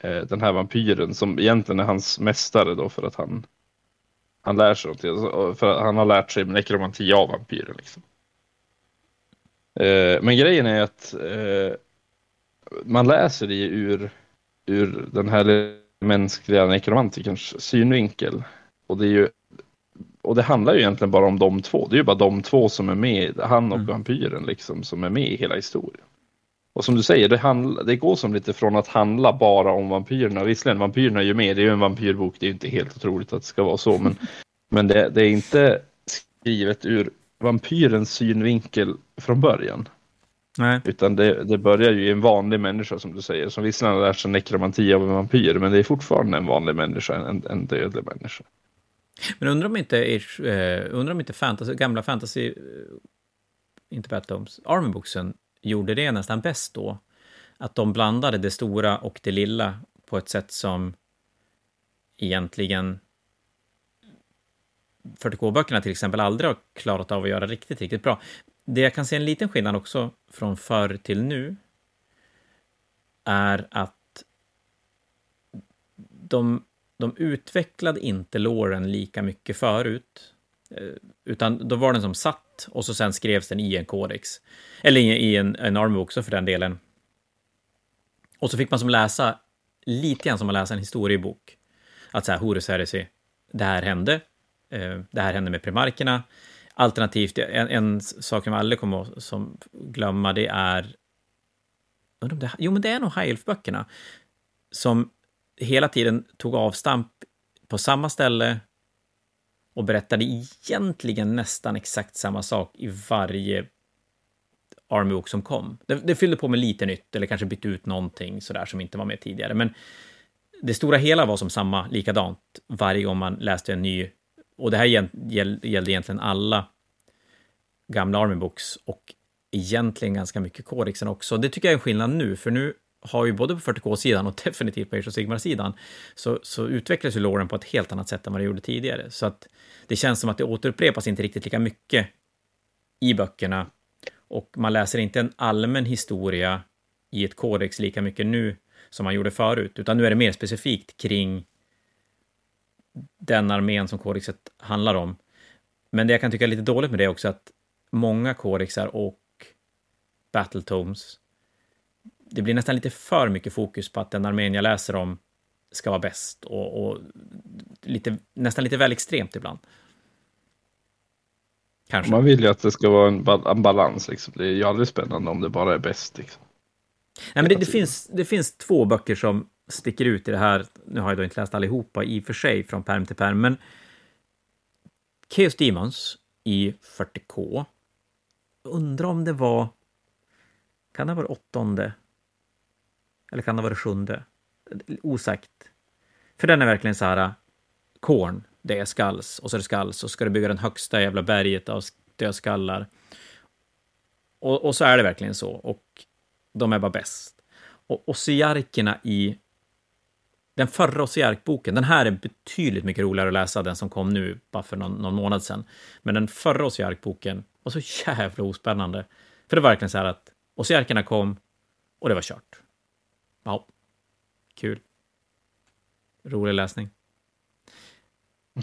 eh, den här vampyren som egentligen är hans mästare då för att han han lär sig någonting. Alltså, för att han har lärt sig nekromanti av vampyren. Liksom. Eh, men grejen är att eh, man läser det ur, ur den här mänskliga nekromantikerns synvinkel. Och det är ju och det handlar ju egentligen bara om de två. Det är ju bara de två som är med, han och mm. vampyren liksom, som är med i hela historien. Och som du säger, det, handla, det går som lite från att handla bara om vampyrerna. Visserligen, vampyrerna är ju med, det är ju en vampyrbok, det är ju inte helt otroligt att det ska vara så, men, (laughs) men det, det är inte skrivet ur vampyrens synvinkel från början. Nej. Utan det, det börjar ju i en vanlig människa som du säger, som visserligen har lärt sig nekromanti av en vampyr, men det är fortfarande en vanlig människa, en, en dödlig människa. Men undrar om inte, eh, undrar om inte fantasy, gamla fantasy, eh, inte Battletomes, Army-boxen gjorde det nästan bäst då. Att de blandade det stora och det lilla på ett sätt som egentligen 40K-böckerna till exempel aldrig har klarat av att göra riktigt, riktigt bra. Det jag kan se en liten skillnad också från förr till nu är att de, de utvecklade inte låren lika mycket förut. Eh, utan då var den som satt och så sen skrevs den i en kodex. Eller i en, en army också för den delen. Och så fick man som läsa lite grann som att läsa en historiebok. Att så här, Horus Heresy, det här hände. Eh, det här hände med primarkerna. Alternativt, en, en sak som aldrig kommer att som glömma, det är... Det, jo, men det är nog High Elf-böckerna. Som hela tiden tog avstamp på samma ställe och berättade egentligen nästan exakt samma sak i varje Army som kom. Det, det fyllde på med lite nytt eller kanske bytte ut någonting sådär som inte var med tidigare. Men det stora hela var som samma, likadant, varje gång man läste en ny. Och det här gällde egentligen alla gamla Army Books och egentligen ganska mycket kodexen också. Det tycker jag är en skillnad nu, för nu har ju både på 40K-sidan och (laughs) definitivt på Age of Sigmar-sidan så, så utvecklas ju låren på ett helt annat sätt än vad det gjorde tidigare. Så att det känns som att det återupprepas inte riktigt lika mycket i böckerna och man läser inte en allmän historia i ett kodex lika mycket nu som man gjorde förut, utan nu är det mer specifikt kring den armén som kodexet handlar om. Men det jag kan tycka är lite dåligt med det är också att många kodexar och battletomes det blir nästan lite för mycket fokus på att den armén jag läser om ska vara bäst och, och lite, nästan lite väl extremt ibland. Kanske. Man vill ju att det ska vara en, en balans. Liksom. Det är ju aldrig spännande om det bara är bäst. Liksom. Nej, men det, det, finns, det finns två böcker som sticker ut i det här. Nu har jag då inte läst allihopa i och för sig från perm till perm, men Chaos Demons i 40K. Undrar om det var... Kan det ha varit åttonde eller kan det ha varit sjunde? Osagt. För den är verkligen så här, korn, det är skalls, och så är det skalls, och så ska du bygga den högsta jävla berget av dödskallar. Och, och så är det verkligen så, och de är bara bäst. Och ossiarkerna i den förra Ossiark-boken, den här är betydligt mycket roligare att läsa, den som kom nu, bara för någon, någon månad sedan. Men den förra Ossiark-boken var så jävla ospännande. För det var verkligen så här att Ossiarkerna kom och det var kört. Ja, kul. Rolig läsning.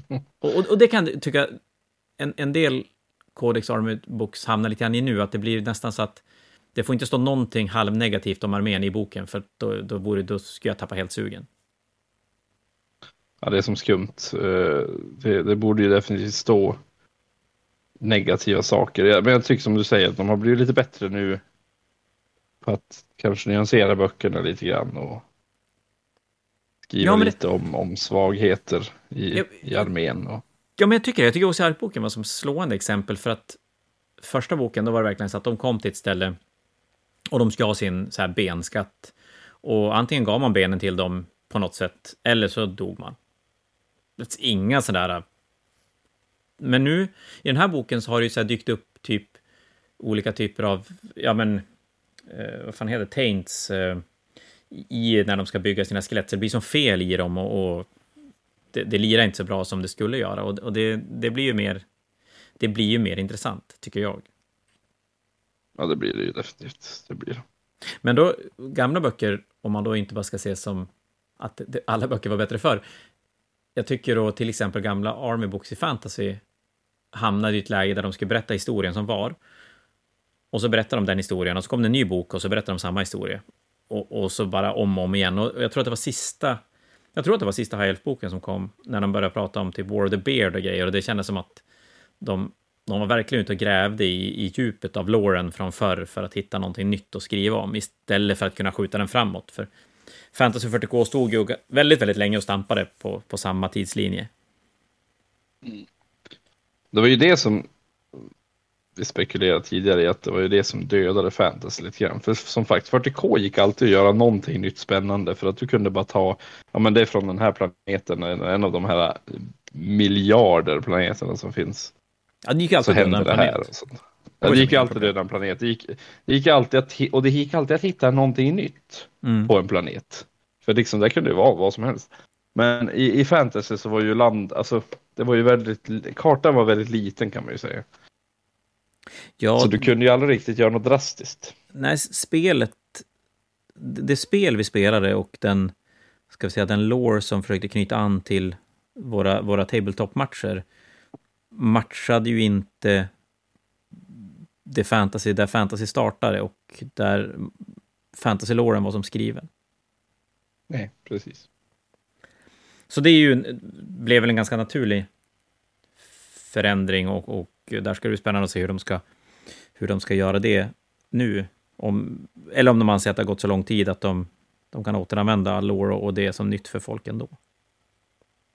(laughs) och, och, det kan tycka, en, en del Codex Army Books hamnar lite grann i nu, att det blir nästan så att det får inte stå någonting halvnegativt om armén i boken, för då, då, borde, då skulle jag tappa helt sugen. Ja, det är som skumt. Eh, det, det borde ju definitivt stå negativa saker. Men jag tycker som du säger att de har blivit lite bättre nu på att kanske nyansera böckerna lite grann och skriva ja, lite det... om, om svagheter i, ja, i armén. Och... Ja, men jag tycker det. Jag tycker också att boken var som slående exempel för att första boken, då var det verkligen så att de kom till ett ställe och de ska ha sin så här benskatt. Och antingen gav man benen till dem på något sätt, eller så dog man. Inga sådär... Men nu, i den här boken så har det ju så dykt upp typ olika typer av, ja men, eh, vad fan heter Taints, eh, i när de ska bygga sina skelett. Så det blir som fel i dem och, och det, det lirar inte så bra som det skulle göra. Och, och det, det, blir ju mer, det blir ju mer intressant, tycker jag. Ja, det blir det ju definitivt. Det blir Men då, gamla böcker, om man då inte bara ska se som att det, alla böcker var bättre förr. Jag tycker då till exempel gamla Army Books i Fantasy hamnade i ett läge där de skulle berätta historien som var. Och så berättar de den historien och så kom det en ny bok och så berättar de samma historia. Och, och så bara om och om igen. Och jag tror att det var sista jag tror att det var sista High Elf-boken som kom, när de började prata om typ War of the Beard och grejer, och det kändes som att de, de var verkligen ute och grävde i, i djupet av Lauren från förr för att hitta någonting nytt att skriva om, istället för att kunna skjuta den framåt. För Fantasy 40K stod ju väldigt, väldigt länge och stampade på, på samma tidslinje. Mm. Det var ju det som vi spekulerade tidigare i att det var ju det som dödade fantasy lite grann. För som sagt, 40K gick alltid att göra någonting nytt spännande för att du kunde bara ta, ja men det är från den här planeten, en av de här miljarder planeterna som finns. Ja, det gick alltid att döda en planet. Ja, det gick alltid att döda en planet. Det gick, det gick alltid att, och det gick alltid att hitta någonting nytt mm. på en planet. För liksom, det kunde ju vara vad som helst. Men i, i fantasy så var ju land, alltså det var ju väldigt, kartan var väldigt liten kan man ju säga. Ja, så du kunde ju aldrig riktigt göra något drastiskt. Nej, spelet, det spel vi spelade och den, ska vi säga, den lore som försökte knyta an till våra, våra tabletop-matcher matchade ju inte det fantasy, där fantasy startade och där fantasy-loren var som skriven. Nej, precis. Så det är ju, blev väl en ganska naturlig förändring och, och där ska det bli spännande att se hur de ska, hur de ska göra det nu. Om, eller om de anser att det har gått så lång tid att de, de kan återanvända lore och det som nytt för folk ändå.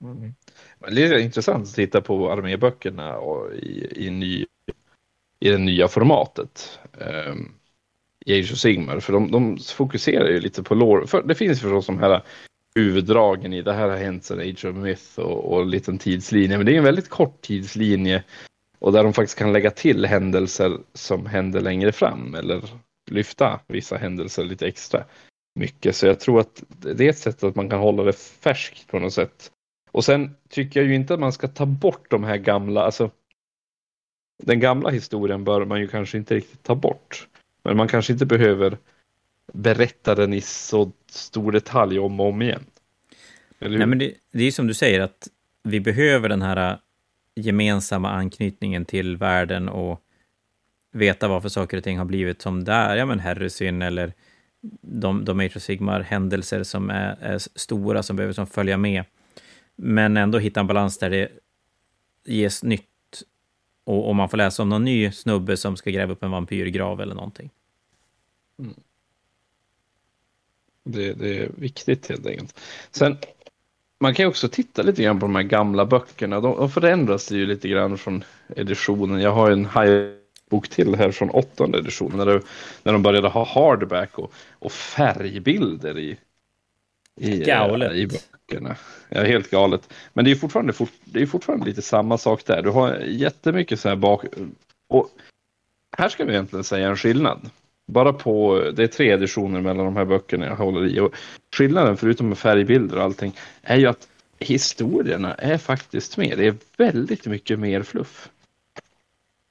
Mm. Det är intressant att titta på arméböckerna och i, i, ny, i det nya formatet. Eh, i Age of Sigmar, för de, de fokuserar ju lite på lore. För det finns förstås de här huvuddragen i det här har hänt sedan Age of Myth och, och en liten tidslinje, men det är en väldigt kort tidslinje och där de faktiskt kan lägga till händelser som händer längre fram eller lyfta vissa händelser lite extra mycket. Så jag tror att det är ett sätt att man kan hålla det färskt på något sätt. Och sen tycker jag ju inte att man ska ta bort de här gamla, alltså den gamla historien bör man ju kanske inte riktigt ta bort. Men man kanske inte behöver berätta den i så stor detalj om och om igen. Nej, men det, det är som du säger, att vi behöver den här äh, gemensamma anknytningen till världen och veta varför saker och ting har blivit som det är. Ja, men Harrison eller de, de Age of Sigmar-händelser som är, är, stora, som behöver som följa med. Men ändå hitta en balans där det ges nytt och, och man får läsa om någon ny snubbe som ska gräva upp en vampyrgrav eller någonting. Mm. Det, det, är viktigt helt enkelt. Sen man kan ju också titta lite grann på de här gamla böckerna. De, de förändras ju lite grann från editionen. Jag har en bok till här från åttonde editionen. När, det, när de började ha hardback och, och färgbilder i, i, Galet. i böckerna. Ja, helt galet. Men det är fortfarande, det är fortfarande lite samma sak där. Du har jättemycket så här bak... Och här ska vi egentligen säga en skillnad. Bara på, det är tre editioner mellan de här böckerna jag håller i. Och skillnaden, förutom med färgbilder och allting, är ju att historierna är faktiskt mer. Det är väldigt mycket mer fluff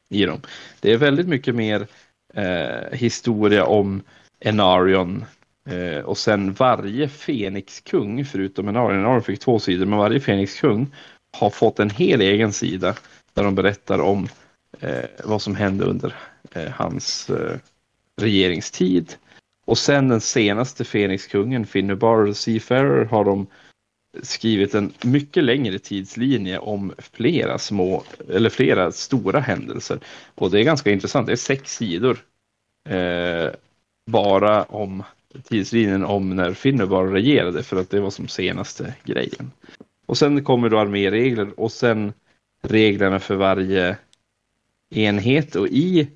i dem. Det är väldigt mycket mer eh, historia om Enarion eh, och sen varje Fenixkung, förutom Enarion, Enarion fick två sidor, men varje Fenixkung har fått en hel egen sida där de berättar om eh, vad som hände under eh, hans eh, regeringstid. Och sen den senaste Fenixkungen, Finnebar, Seafarer, har de skrivit en mycket längre tidslinje om flera små, eller flera stora händelser. Och det är ganska intressant, det är sex sidor eh, bara om tidslinjen om när Finnubar regerade för att det var som senaste grejen. Och sen kommer då arméregler och sen reglerna för varje enhet och i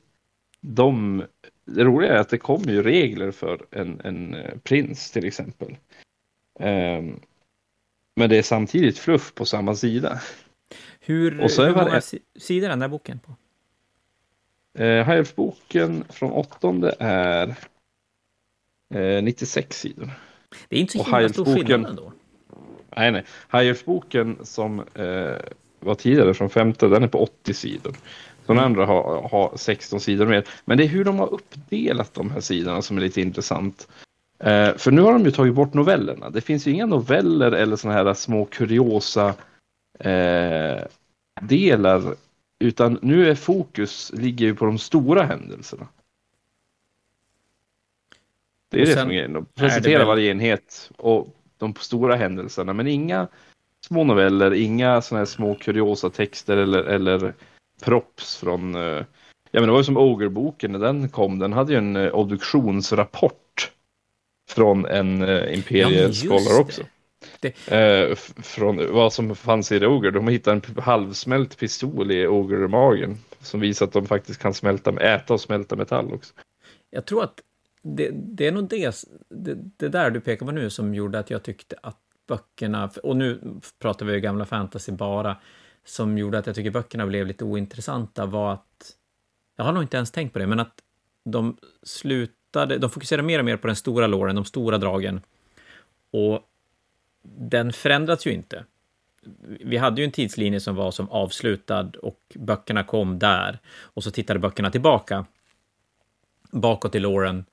de det roliga är att det kommer ju regler för en, en eh, prins till exempel. Um, men det är samtidigt fluff på samma sida. Hur, och så hur många sidor är den där boken på? Eh, High boken från åttonde är eh, 96 sidor. Det är inte så himla stor skillnad ändå. Nej, nej. High-boken som eh, var tidigare från femte, den är på 80 sidor. De andra har, har 16 sidor mer. Men det är hur de har uppdelat de här sidorna som är lite intressant. Eh, för nu har de ju tagit bort novellerna. Det finns ju inga noveller eller sådana här små kuriosa eh, delar. Utan nu är fokus ligger ju på de stora händelserna. Det är det som är grejen. De presenterar väl... varje enhet och de stora händelserna. Men inga små noveller, inga sådana här små kuriosa texter eller, eller props från... Eh, ja, men det var ju som Ogre-boken när den kom. Den hade ju en eh, obduktionsrapport från en uh, Imperial ja, också. Det. Eh, från vad som fanns i Ogre. De hittade en halvsmält pistol i Ogre-magen. Som visar att de faktiskt kan smälta, äta och smälta metall också. Jag tror att det, det är nog det, det, det, där du pekar på nu som gjorde att jag tyckte att böckerna, och nu pratar vi gamla fantasy bara, som gjorde att jag tycker böckerna blev lite ointressanta var att, jag har nog inte ens tänkt på det, men att de slutade, de fokuserade mer och mer på den stora låren, de stora dragen. Och den förändras ju inte. Vi hade ju en tidslinje som var som avslutad och böckerna kom där. Och så tittade böckerna tillbaka bakåt i låren.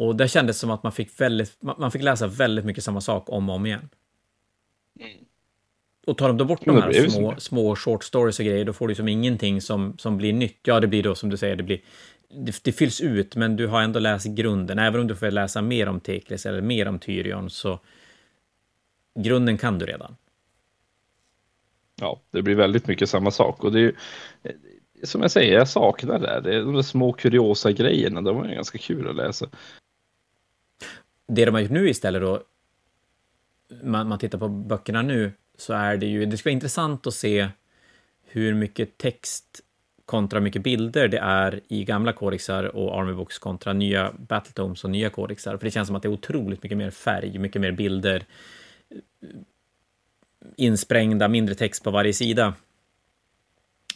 Och det kändes som att man fick, väldigt, man fick läsa väldigt mycket samma sak om och om igen. Mm. Och tar de då bort de här små, små short stories och grejer, då får du som ingenting som, som blir nytt. Ja, det blir då som du säger, det blir det, det, fylls ut, men du har ändå läst grunden. Även om du får läsa mer om Teklis eller mer om Tyrion, så grunden kan du redan. Ja, det blir väldigt mycket samma sak. Och det är som jag säger, jag saknar det. det är de där små kuriosa grejerna, de var ju ganska kul att läsa. Det de har gjort nu istället då, man, man tittar på böckerna nu, så är det ju, det ska vara intressant att se hur mycket text kontra mycket bilder det är i gamla kodexar och Army Books kontra nya Battletomes och nya kodexar. För det känns som att det är otroligt mycket mer färg, mycket mer bilder, insprängda, mindre text på varje sida.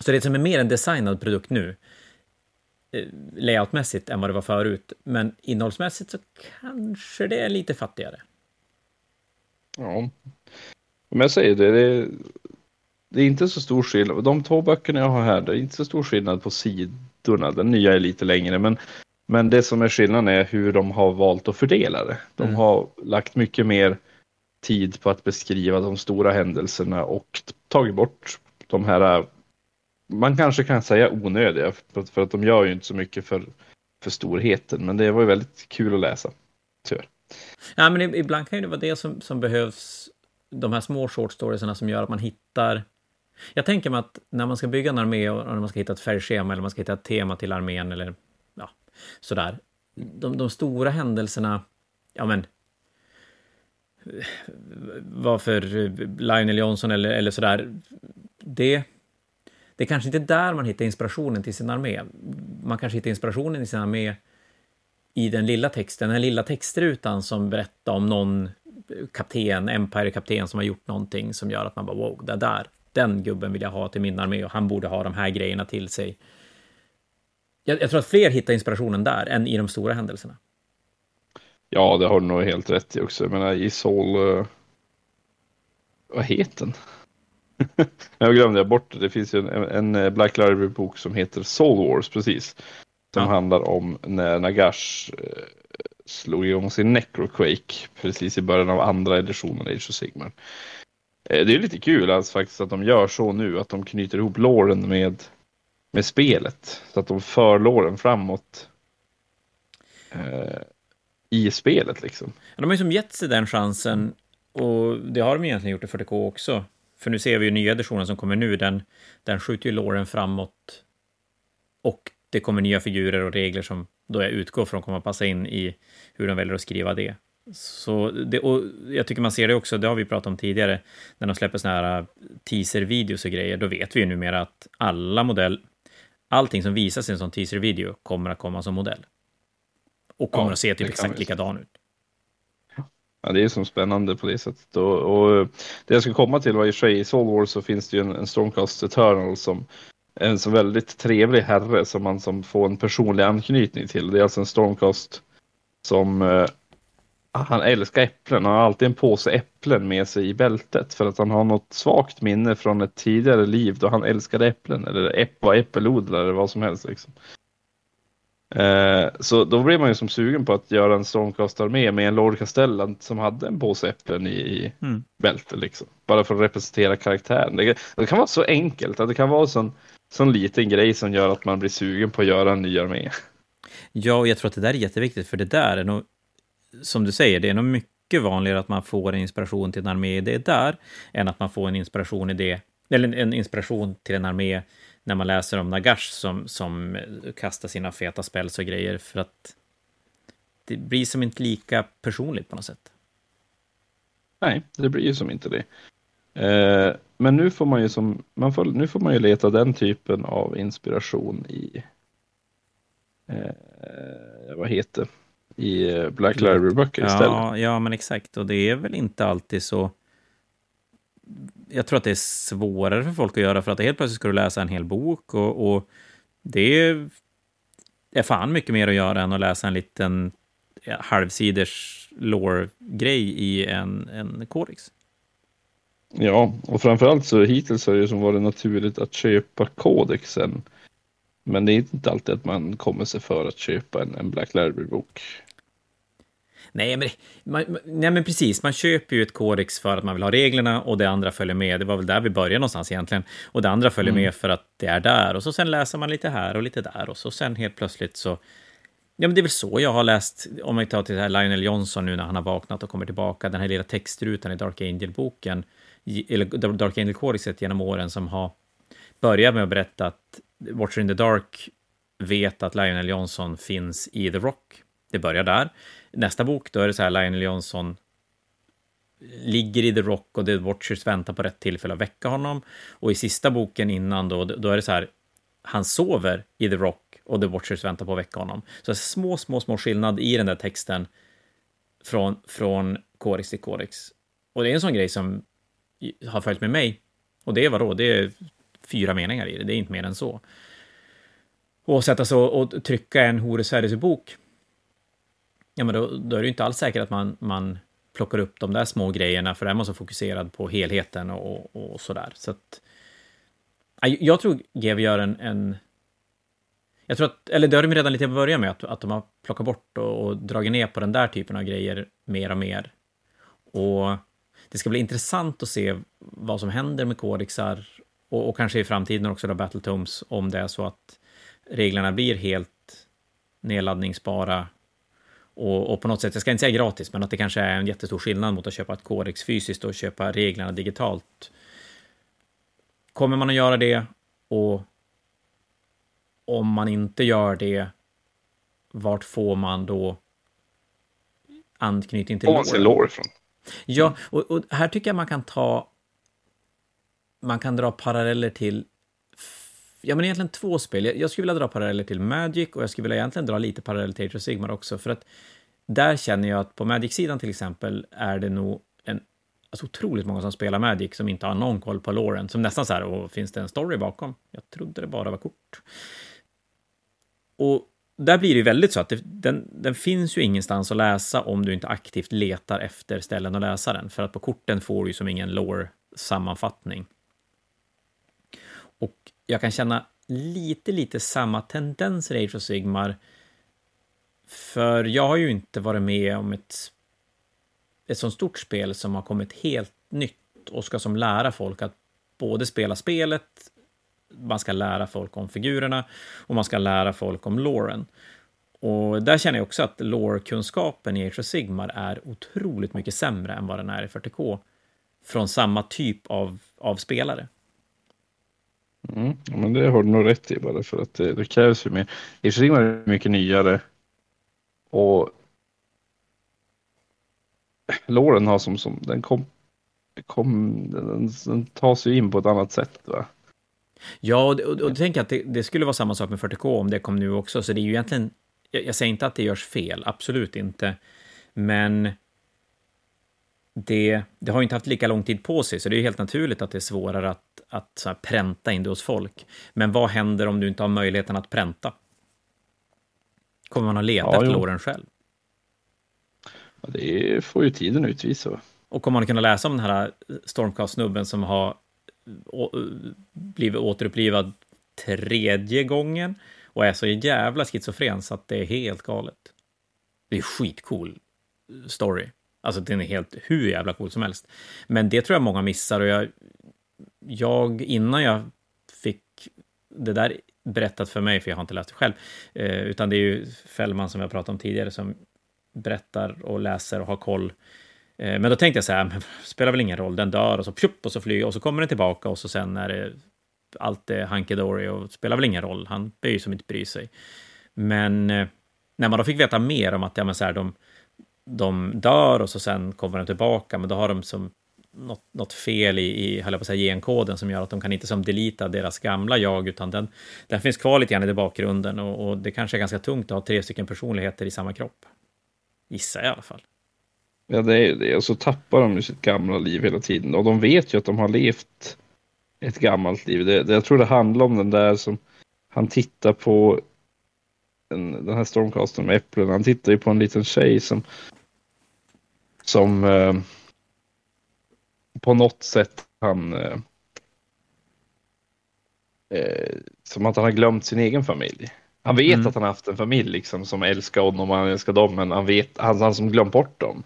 Så det är som är mer en designad produkt nu, layoutmässigt, än vad det var förut. Men innehållsmässigt så kanske det är lite fattigare. Ja, om jag säger det, det, det är inte så stor skillnad. De två böckerna jag har här, det är inte så stor skillnad på sidorna. Den nya är lite längre, men, men det som är skillnaden är hur de har valt att fördela det. De mm. har lagt mycket mer tid på att beskriva de stora händelserna och tagit bort de här, man kanske kan säga onödiga, för att de gör ju inte så mycket för, för storheten, men det var ju väldigt kul att läsa. Tyvärr. Ja, men ibland kan ju det vara det som, som behövs de här små short storiesarna som gör att man hittar... Jag tänker mig att när man ska bygga en armé och när man ska hitta ett färgschema eller man ska hitta ett tema till armén eller ja, sådär. De, de stora händelserna, ja men varför Lionel Johnson eller, eller sådär, det, det är kanske inte där man hittar inspirationen till sin armé. Man kanske hittar inspirationen i sin armé i den lilla texten, den lilla textrutan som berättar om någon kapten, Empire-kapten som har gjort någonting som gör att man bara wow, det där, den gubben vill jag ha till min armé och han borde ha de här grejerna till sig. Jag, jag tror att fler hittar inspirationen där än i de stora händelserna. Ja, det har du nog helt rätt i också. Jag menar, i Sol... Eh, vad heter den? (laughs) jag glömde bort det. Det finns ju en, en Black Library-bok som heter Soul Wars, precis. Som ja. handlar om när Nagash uh, slog igång sin Necroquake precis i början av andra editionen Age of Sigmar. Eh, det är lite kul alltså, faktiskt att de gör så nu, att de knyter ihop låren med, med spelet. Så att de för låren framåt eh, i spelet liksom. De har ju som gett sig den chansen och det har de egentligen gjort i 40K också. För nu ser vi ju nya editionen som kommer nu, den, den skjuter ju låren framåt. Och det kommer nya figurer och regler som då jag utgår från kommer att passa in i hur de väljer att skriva det. Så det, och jag tycker man ser det också, det har vi pratat om tidigare, när de släpper såna här äh, teaser-videos och grejer, då vet vi ju numera att alla modell, allting som visas i en sån teaser-video kommer att komma som modell. Och kommer ja, att se typ exakt likadan ut. Ja, det är som spännande på det sättet. Och, och eh, det jag ska komma till var i sig i Soul Wars så finns det ju en, en Stormcast Eternal som en så väldigt trevlig herre som man som får en personlig anknytning till. Det är alltså en Stormcast som eh, han älskar äpplen. Han har alltid en påse äpplen med sig i bältet för att han har något svagt minne från ett tidigare liv då han älskade äpplen eller äpp var äppelodlare eller vad som helst. Liksom. Eh, så då blir man ju som sugen på att göra en Stormcast-armé med en Lord Castellan som hade en påse äpplen i, i mm. bältet. Liksom. Bara för att representera karaktären. Det, det, kan vara så enkelt, att det kan vara en sån, sån liten grej som gör att man blir sugen på att göra en ny armé. Ja, och jag tror att det där är jätteviktigt, för det där är nog, som du säger, det är nog mycket vanligare att man får en inspiration till en armé det där, än att man får en inspiration i det, eller en inspiration till en armé när man läser om Nagash som, som kastar sina feta spells och grejer, för att det blir som inte lika personligt på något sätt. Nej, det blir ju som inte det. Eh, men nu får man ju som, man får, nu får man ju leta den typen av inspiration i, eh, vad heter i eh, Black Library-böcker istället. Ja, ja, men exakt. Och det är väl inte alltid så jag tror att det är svårare för folk att göra för att helt plötsligt ska du läsa en hel bok och, och det är fan mycket mer att göra än att läsa en liten ja, halvsiders lore-grej i en, en kodex. Ja, och framförallt så hittills har det som varit naturligt att köpa kodexen. Men det är inte alltid att man kommer sig för att köpa en, en Black Library-bok. Nej men, man, nej, men precis. Man köper ju ett kodex för att man vill ha reglerna och det andra följer med. Det var väl där vi började någonstans egentligen. Och det andra följer mm. med för att det är där. Och så sen läser man lite här och lite där. Och så sen helt plötsligt så... Ja, men det är väl så jag har läst, om vi tar till det här Lionel Johnson nu när han har vaknat och kommer tillbaka, den här lilla textrutan i Dark Angel-boken, eller Dark Angel-kodexet genom åren som har börjat med att berätta att Watcher in the Dark vet att Lionel Johnson finns i The Rock. Det börjar där nästa bok, då är det så här Lionel Johnson ligger i The Rock och The Watchers väntar på rätt tillfälle att väcka honom. Och i sista boken innan då, då är det så här, han sover i The Rock och The Watchers väntar på att väcka honom. Så små, små, små skillnad i den där texten från, från Codex till Codex. Och det är en sån grej som har följt med mig. Och det är vadå? Det är fyra meningar i det, det är inte mer än så. Och sätta sig och trycka en Horus bok ja, men då, då är det ju inte alls säkert att man, man plockar upp de där små grejerna, för där är man så fokuserad på helheten och, och, och sådär. Så att, jag tror GW gör en, en jag tror att, eller det har de redan lite börjat med, att, att de har plockat bort och, och dragit ner på den där typen av grejer mer och mer. Och det ska bli intressant att se vad som händer med kodexar och, och kanske i framtiden också då Battletomes, om det är så att reglerna blir helt nedladdningsbara och, och, på något sätt, jag ska inte säga gratis, men att det kanske är en jättestor skillnad mot att köpa ett Codex fysiskt och köpa reglerna digitalt. Kommer man att göra det? Och om man inte gör det, vart får man då anknytning till lore? lore ifrån? Ja, och, och här tycker jag man kan ta... Man kan dra paralleller till ja, men egentligen två spel. Jag, jag skulle vilja dra paralleller till Magic och jag skulle vilja egentligen dra lite paralleller till Age of Sigmar också, för att där känner jag att på Magic-sidan till exempel är det nog en alltså otroligt många som spelar Magic som inte har någon koll på Lauren, som nästan så här, och finns det en story bakom? Jag trodde det bara var kort. Och där blir det ju väldigt så att det, den, den finns ju ingenstans att läsa om du inte aktivt letar efter ställen att läsa den, för att på korten får du ju som ingen lore-sammanfattning. Och jag kan känna lite, lite samma tendenser i Age of Sigmar. För jag har ju inte varit med om ett, ett sånt stort spel som har kommit helt nytt och ska som lära folk att både spela spelet, man ska lära folk om figurerna och man ska lära folk om loren. Och där känner jag också att lore-kunskapen i Age of Sigmar är otroligt mycket sämre än vad den är i 40K från samma typ av, av spelare. Mm, men det har du nog rätt i bara för att det, det krävs ju mer. I och för sig är det mycket nyare och låren har som, som den kom, kom den, den tas ju in på ett annat sätt. Va? Ja, och, och, och du att det, det, skulle vara samma sak med 40K om det kom nu också, så det är ju egentligen, jag, jag säger inte att det görs fel, absolut inte, men det, det har inte haft lika lång tid på sig, så det är helt naturligt att det är svårare att, att så här, pränta in det hos folk. Men vad händer om du inte har möjligheten att pränta? Kommer man att leta ja, efter låren själv? Ja, det får ju tiden utvisa. Och kommer man kunna läsa om den här Stormcast-snubben som har blivit återupplivad tredje gången och är så jävla schizofren så att det är helt galet. Det är skitcool story. Alltså den är helt hur jävla cool som helst. Men det tror jag många missar och jag, jag innan jag fick det där berättat för mig, för jag har inte läst det själv, eh, utan det är ju Fällman som jag pratade om tidigare som berättar och läser och har koll. Eh, men då tänkte jag så här, men spelar väl ingen roll, den dör och så pjupp och så flyger och så kommer den tillbaka och så sen är det allt är hunky dory och spelar väl ingen roll, han bör ju som inte bry sig. Men eh, när man då fick veta mer om att ja, men så här, de, de dör och så sen kommer de tillbaka, men då har de som något, något fel i, i höll jag på att säga, genkoden som gör att de kan inte som delita deras gamla jag, utan den, den finns kvar lite grann i bakgrunden och, och det kanske är ganska tungt att ha tre stycken personligheter i samma kropp. Gissar jag i alla fall. Ja, det är ju det. Och så tappar de ju sitt gamla liv hela tiden. Och de vet ju att de har levt ett gammalt liv. Det, det, jag tror det handlar om den där som han tittar på den, den här stormcasten med äpplen. Han tittar ju på en liten tjej som som eh, på något sätt han eh, eh, som att han har glömt sin egen familj. Han vet mm. att han har haft en familj liksom som älskar honom och han älskar dem, men han vet, han, han som glömt bort dem.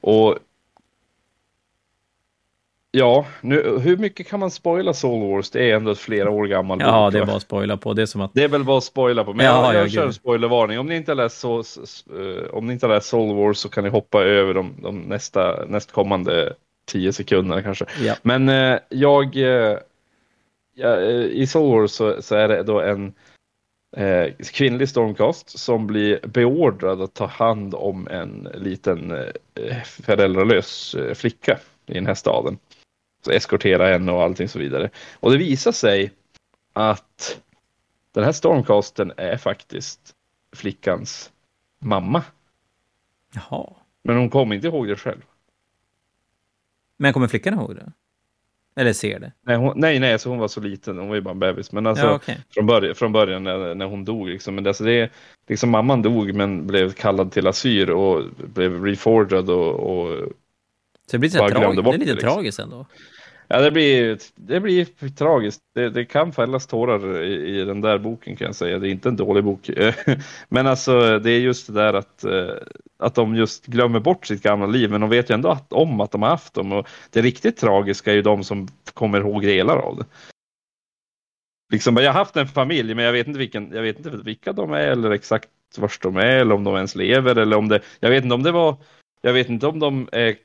Och Ja, nu, hur mycket kan man spoila Soul Wars? Det är ändå ett flera år gammal Ja, bok, det är bara att spoila på. Det är som att... Det är väl bara att spoila på. Men ja, jag, jag kör en spoilervarning. Om ni inte har läst, så, om ni inte har läst Soul Wars så kan ni hoppa över de, de nästa, nästkommande tio sekunderna kanske. Ja. Men uh, jag... Uh, ja, I Soul Wars så, så, är det då en eh, kvinnlig stormcast som blir beordrad att ta hand om en liten eh, föräldralös flicka i den här staden eskortera henne och allting så vidare. Och det visar sig att den här stormcasten är faktiskt flickans mamma. Jaha. Men hon kommer inte ihåg det själv. Men kommer flickan ihåg det? Eller ser det? Nej, hon, nej, nej så hon var så liten. Hon var ju bara en bebis. Men alltså, ja, okay. från, början, från början när, när hon dog. Liksom, men alltså det, liksom, mamman dog men blev kallad till asyr och blev reforged och, och så det blir lite, trag det är lite liksom. tragiskt ändå. Ja, det blir, det blir tragiskt. Det, det kan fällas tårar i, i, den där boken kan jag säga. Det är inte en dålig bok. (laughs) Men alltså, det är just det där att, eh, att de just glömmer bort sitt gamla liv. Men de vet ju ändå att, om att de har haft dem. Och det riktigt tragiska är ju de som kommer ihåg delar av det. Liksom, jag har haft en familj, men jag vet inte, vilken, jag vet inte vilka de är eller exakt var de är eller om de ens lever eller om det. Jag vet inte om det var. Jag vet inte om de är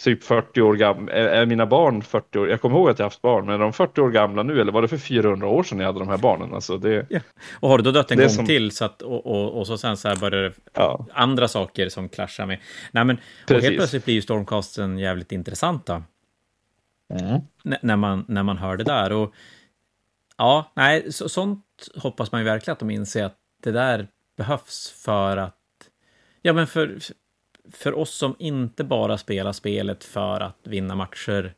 typ 40 år gamla, är mina barn 40 år, jag kommer ihåg att jag haft barn, men är de 40 år gamla nu eller var det för 400 år sedan jag hade de här barnen? Alltså det, ja. Och har du då dött en gång som... till så att, och, och, och, så sen så här börjar det ja. andra saker som klaschar med. Nej men, och helt plötsligt blir ju Stormcasten jävligt intressanta. Mm. När, man, när man hör det där. Och ja, nej, så, sånt hoppas man ju verkligen att de inser att det där behövs för att Ja, men för, för oss som inte bara spelar spelet för att vinna matcher,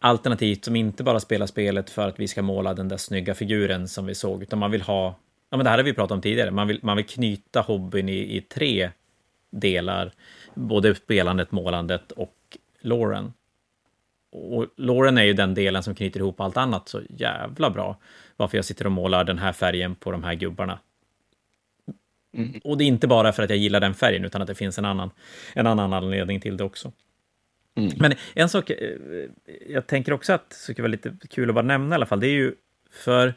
alternativt som inte bara spelar spelet för att vi ska måla den där snygga figuren som vi såg, utan man vill ha, ja men det här har vi pratat om tidigare, man vill, man vill knyta hobbyn i, i tre delar, både spelandet, målandet och Lauren. Och Lauren är ju den delen som knyter ihop allt annat så jävla bra. Varför jag sitter och målar den här färgen på de här gubbarna. Mm. Och det är inte bara för att jag gillar den färgen, utan att det finns en annan, en annan anledning till det också. Mm. Men en sak, eh, jag tänker också att det skulle vara lite kul att bara nämna i alla fall, det är ju för...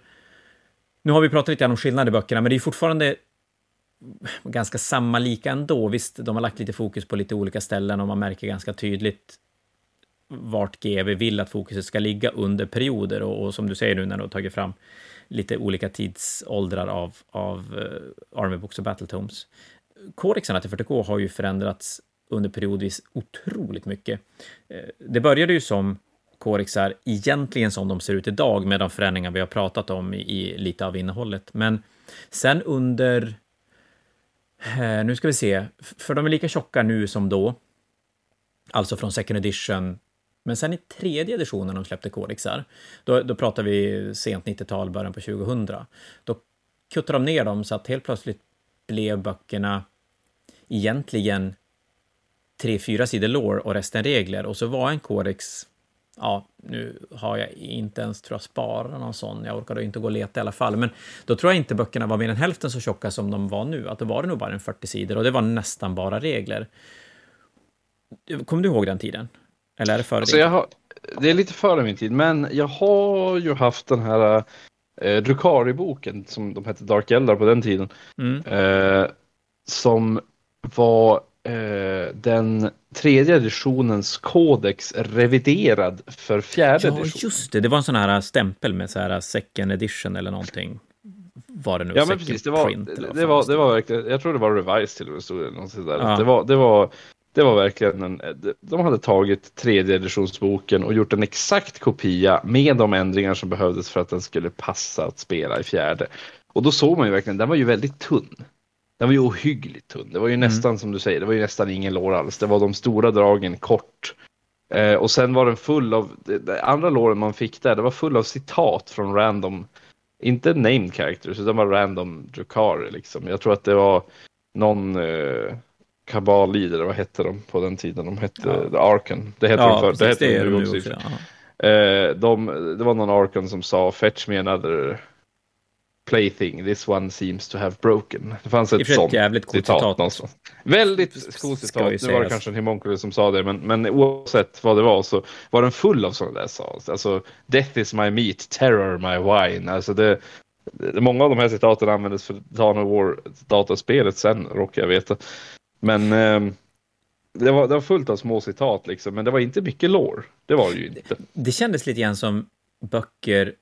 Nu har vi pratat lite om skillnader i böckerna, men det är fortfarande ganska samma lika ändå. Visst, de har lagt lite fokus på lite olika ställen och man märker ganska tydligt vart GW vill att fokuset ska ligga under perioder och, och som du säger nu när du har tagit fram lite olika tidsåldrar av, av uh, Army Books och Battletomes. Kodexarna till 40K har ju förändrats under periodvis otroligt mycket. Uh, det började ju som kodexar egentligen som de ser ut idag med de förändringar vi har pratat om i, i lite av innehållet. Men sen under... Uh, nu ska vi se, för de är lika tjocka nu som då. Alltså från second edition men sen i tredje editionen de släppte kodexar, då, då pratar vi sent 90-tal, början på 2000, då kuttade de ner dem så att helt plötsligt blev böckerna egentligen tre, fyra sidor lore och resten regler. Och så var en kodex, ja, nu har jag inte ens, tror jag, sparat någon sån. Jag orkade inte gå och leta i alla fall. Men då tror jag inte böckerna var mer än hälften så tjocka som de var nu. Att då var det nog bara en 40 sidor och det var nästan bara regler. Kommer du ihåg den tiden? Eller är det före alltså jag har, Det är lite före min tid, men jag har ju haft den här eh, Drukari-boken som de hette Dark Eldar på den tiden. Mm. Eh, som var eh, den tredje editionens kodex reviderad för fjärde ja, edition. Ja, just det. Det var en sån här stämpel med så här second edition eller någonting. Var det nu? Ja, men precis. Det var, det, det var, det var verkligen, jag tror det var revised till och med stod det. Ja. Det, var, det var det var verkligen en, de hade tagit tredje editionsboken och gjort en exakt kopia med de ändringar som behövdes för att den skulle passa att spela i fjärde. Och då såg man ju verkligen, den var ju väldigt tunn. Den var ju ohyggligt tunn. Det var ju mm. nästan som du säger, det var ju nästan ingen lår alls. Det var de stora dragen kort. Eh, och sen var den full av, det andra låren man fick där, det var full av citat från random, inte named characters, utan var random Drakari liksom. Jag tror att det var någon eh, Kabal-lider, vad hette de på den tiden? De hette ja. Arken. Det hette ja, de förr. Det hette de nu också. också eh, de, det var någon Arken som sa Fetch me another plaything, this one seems to have broken. Det fanns ett sånt jävligt citat, citat. någonstans. Väldigt coolt citat. Nu var det kanske en Himonculus som sa det, men, men oavsett vad det var så var den full av sådana där saker. Alltså, death is my meat, terror my wine. Alltså det, det, många av de här citaten användes för Dawn of War dataspelet sen, råkar jag veta. Men eh, det, var, det var fullt av små citat liksom, men det var inte mycket lår. Det var det ju inte. Det, det kändes lite grann som böcker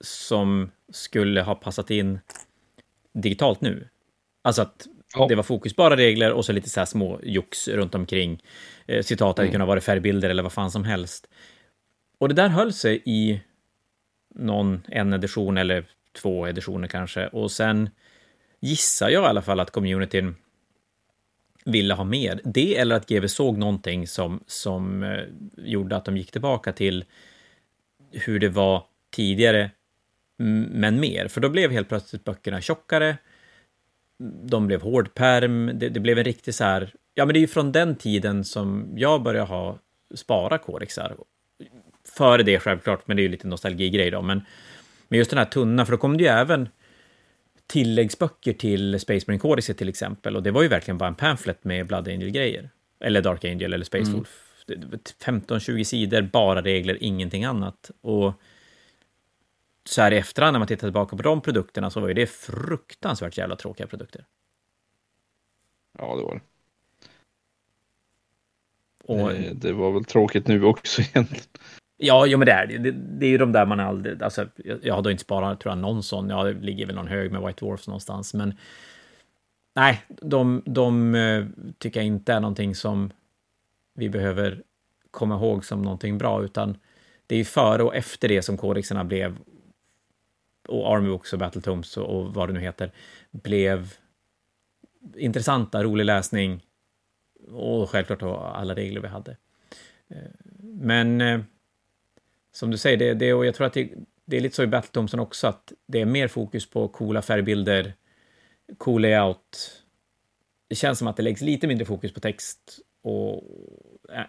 som skulle ha passat in digitalt nu. Alltså att ja. det var fokusbara regler och så lite så här små jox runt omkring. Eh, citat hade mm. kunnat vara färgbilder eller vad fan som helst. Och det där höll sig i någon, en edition eller två editioner kanske. Och sen gissar jag i alla fall att communityn ville ha mer. Det eller att GW såg någonting som, som eh, gjorde att de gick tillbaka till hur det var tidigare, men mer. För då blev helt plötsligt böckerna tjockare, de blev hårdperm, det, det blev en riktig så här... Ja, men det är ju från den tiden som jag började ha spara kodexar. Före det självklart, men det är ju lite nostalgigrej då. Men, men just den här tunna, för då kom det ju även tilläggsböcker till Space Marine Codex till exempel. Och det var ju verkligen bara en pamflet med Blood Angel-grejer. Eller Dark Angel eller Space mm. Wolf. 15-20 sidor, bara regler, ingenting annat. Och så här i efterhand när man tittar tillbaka på de produkterna så var ju det fruktansvärt jävla tråkiga produkter. Ja, det var det. Och, det, det var väl tråkigt nu också (laughs) egentligen. Ja, jo, men det är det. Det är ju de där man aldrig... Alltså, jag har då inte sparat, tror jag, någon sån. Ja, det ligger väl någon hög med White Dwarfs någonstans, men... Nej, de, de eh, tycker jag inte är någonting som vi behöver komma ihåg som någonting bra, utan det är ju före och efter det som kodexerna blev, och Army Books och Battletomes och, och vad det nu heter, blev intressanta, rolig läsning och självklart alla regler vi hade. Eh, men eh, som du säger, det, det, och jag tror att det, det är lite så i Battle också, att det är mer fokus på coola färgbilder, cool layout. Det känns som att det läggs lite mindre fokus på text och,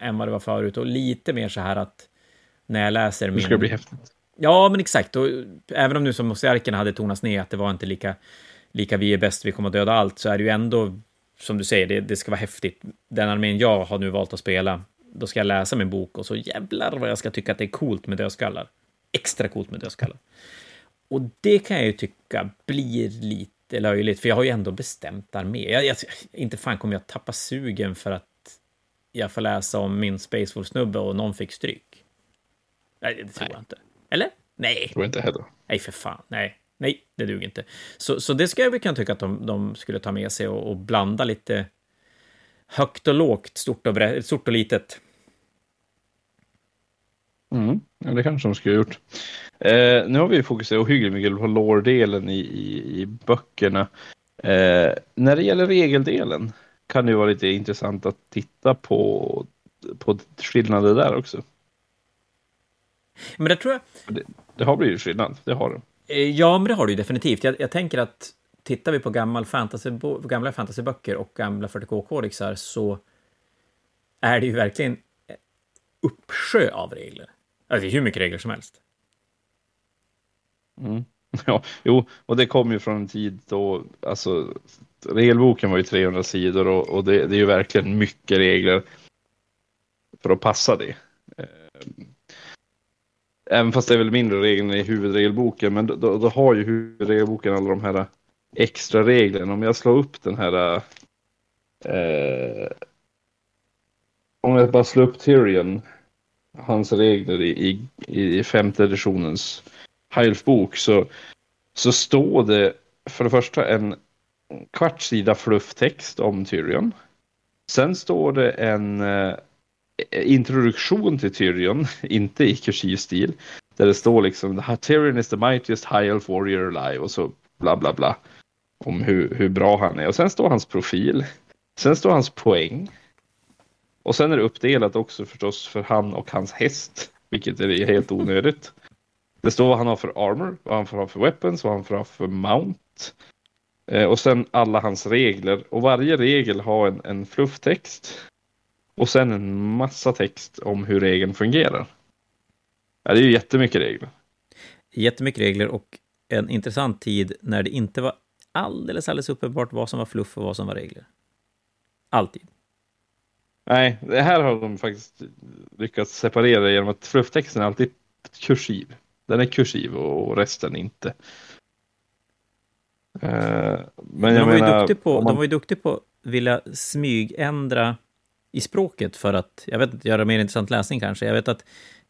än vad det var förut och lite mer så här att när jag läser min... Det ska bli häftigt. Ja, men exakt. Och även om nu som Mosiarkerna hade tonats ner, att det var inte lika, lika vi är bäst, vi kommer att döda allt, så är det ju ändå, som du säger, det, det ska vara häftigt. Den armén jag har nu valt att spela, då ska jag läsa min bok och så jävlar vad jag ska tycka att det är coolt med dödskallar. Extra coolt med dödskallar. Och det kan jag ju tycka blir lite löjligt, för jag har ju ändå bestämt armé. Jag, jag, inte fan kommer jag tappa sugen för att jag får läsa om min Spacewolf-snubbe och någon fick stryk. Nej, det tror Nej. jag inte. Eller? Nej. Tror inte heller. Nej, för fan. Nej, nej, det duger inte. Så, så det ska jag väl kunna tycka att de, de skulle ta med sig och, och blanda lite högt och lågt, stort och, bre- stort och litet. Mm, ja, det kanske de skulle ha gjort. Eh, nu har vi fokuserat ohyggligt mycket på lore-delen i, i, i böckerna. Eh, när det gäller regeldelen kan det vara lite intressant att titta på, på skillnader där också. Men det tror jag... Det, det har blivit skillnad, det har det. Eh, ja, men det har det ju definitivt. Jag, jag tänker att tittar vi på gammal fantasy, gamla fantasyböcker och gamla 40K-kodexar så är det ju verkligen uppsjö av regler. Alltså, det är hur mycket regler som helst. Mm. (laughs) Ja, jo, och det kom ju från en tid då, alltså regelboken var ju 300 sidor och, och det, det, är ju verkligen mycket regler för att passa det. Eh, även fast det är väl mindre regler i huvudregelboken, men då, då har ju huvudregelboken alla de här extra reglerna. Om jag slår upp den här eh, om jag bara slår upp Tyrion, hans regler i, i, i femte editionens Hylf-bok så, så står det för det första en kvart sida flufftext om Tyrion. Sen står det en eh, introduktion till Tyrion, (laughs) inte i kursiv stil, där det står liksom Tyrion is the mightiest high elf warrior alive och så bla bla bla om hur, hur bra han är. Och sen står hans profil. Sen står hans poäng. Och sen är det uppdelat också förstås för han och hans häst, vilket är helt onödigt. Det står vad han har för armor, vad han får ha för weapons, vad han får ha för mount. Eh, och sen alla hans regler. Och varje regel har en, en flufftext. Och sen en massa text om hur regeln fungerar. Ja, det är ju jättemycket regler. Jättemycket regler och en intressant tid när det inte var alldeles, alldeles uppenbart vad som var fluff och vad som var regler. Alltid. Nej, det här har de faktiskt lyckats separera genom att flufftexten är alltid kursiv. Den är kursiv och resten inte. Uh, men de, var menar, ju på, man... de var ju duktiga på att vilja smygändra i språket för att, jag vet inte, göra mer intressant läsning kanske. Jag vet att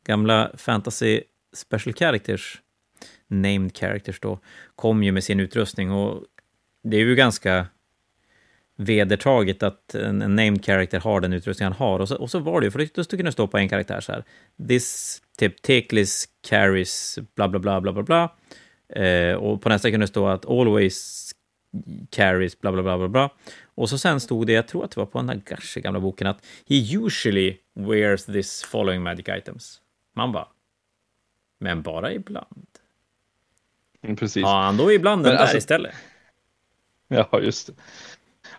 gamla fantasy special characters, named characters då, kom ju med sin utrustning och det är ju ganska vedertaget att en, en named character har den utrustning han har. Och så, och så var det ju, för det skulle kunna stå på en karaktär så här. This typ Teklis carries bla bla bla bla bla bla. Eh, och på nästa kunde det stå att always carries bla bla bla bla bla. Och så sen stod det, jag tror att det var på Nagashi gamla boken, att he usually wears this following magic items. Man bara, men bara ibland. Mm, precis. Ja, han då ibland den där alltså, istället. (laughs) Ja, just det.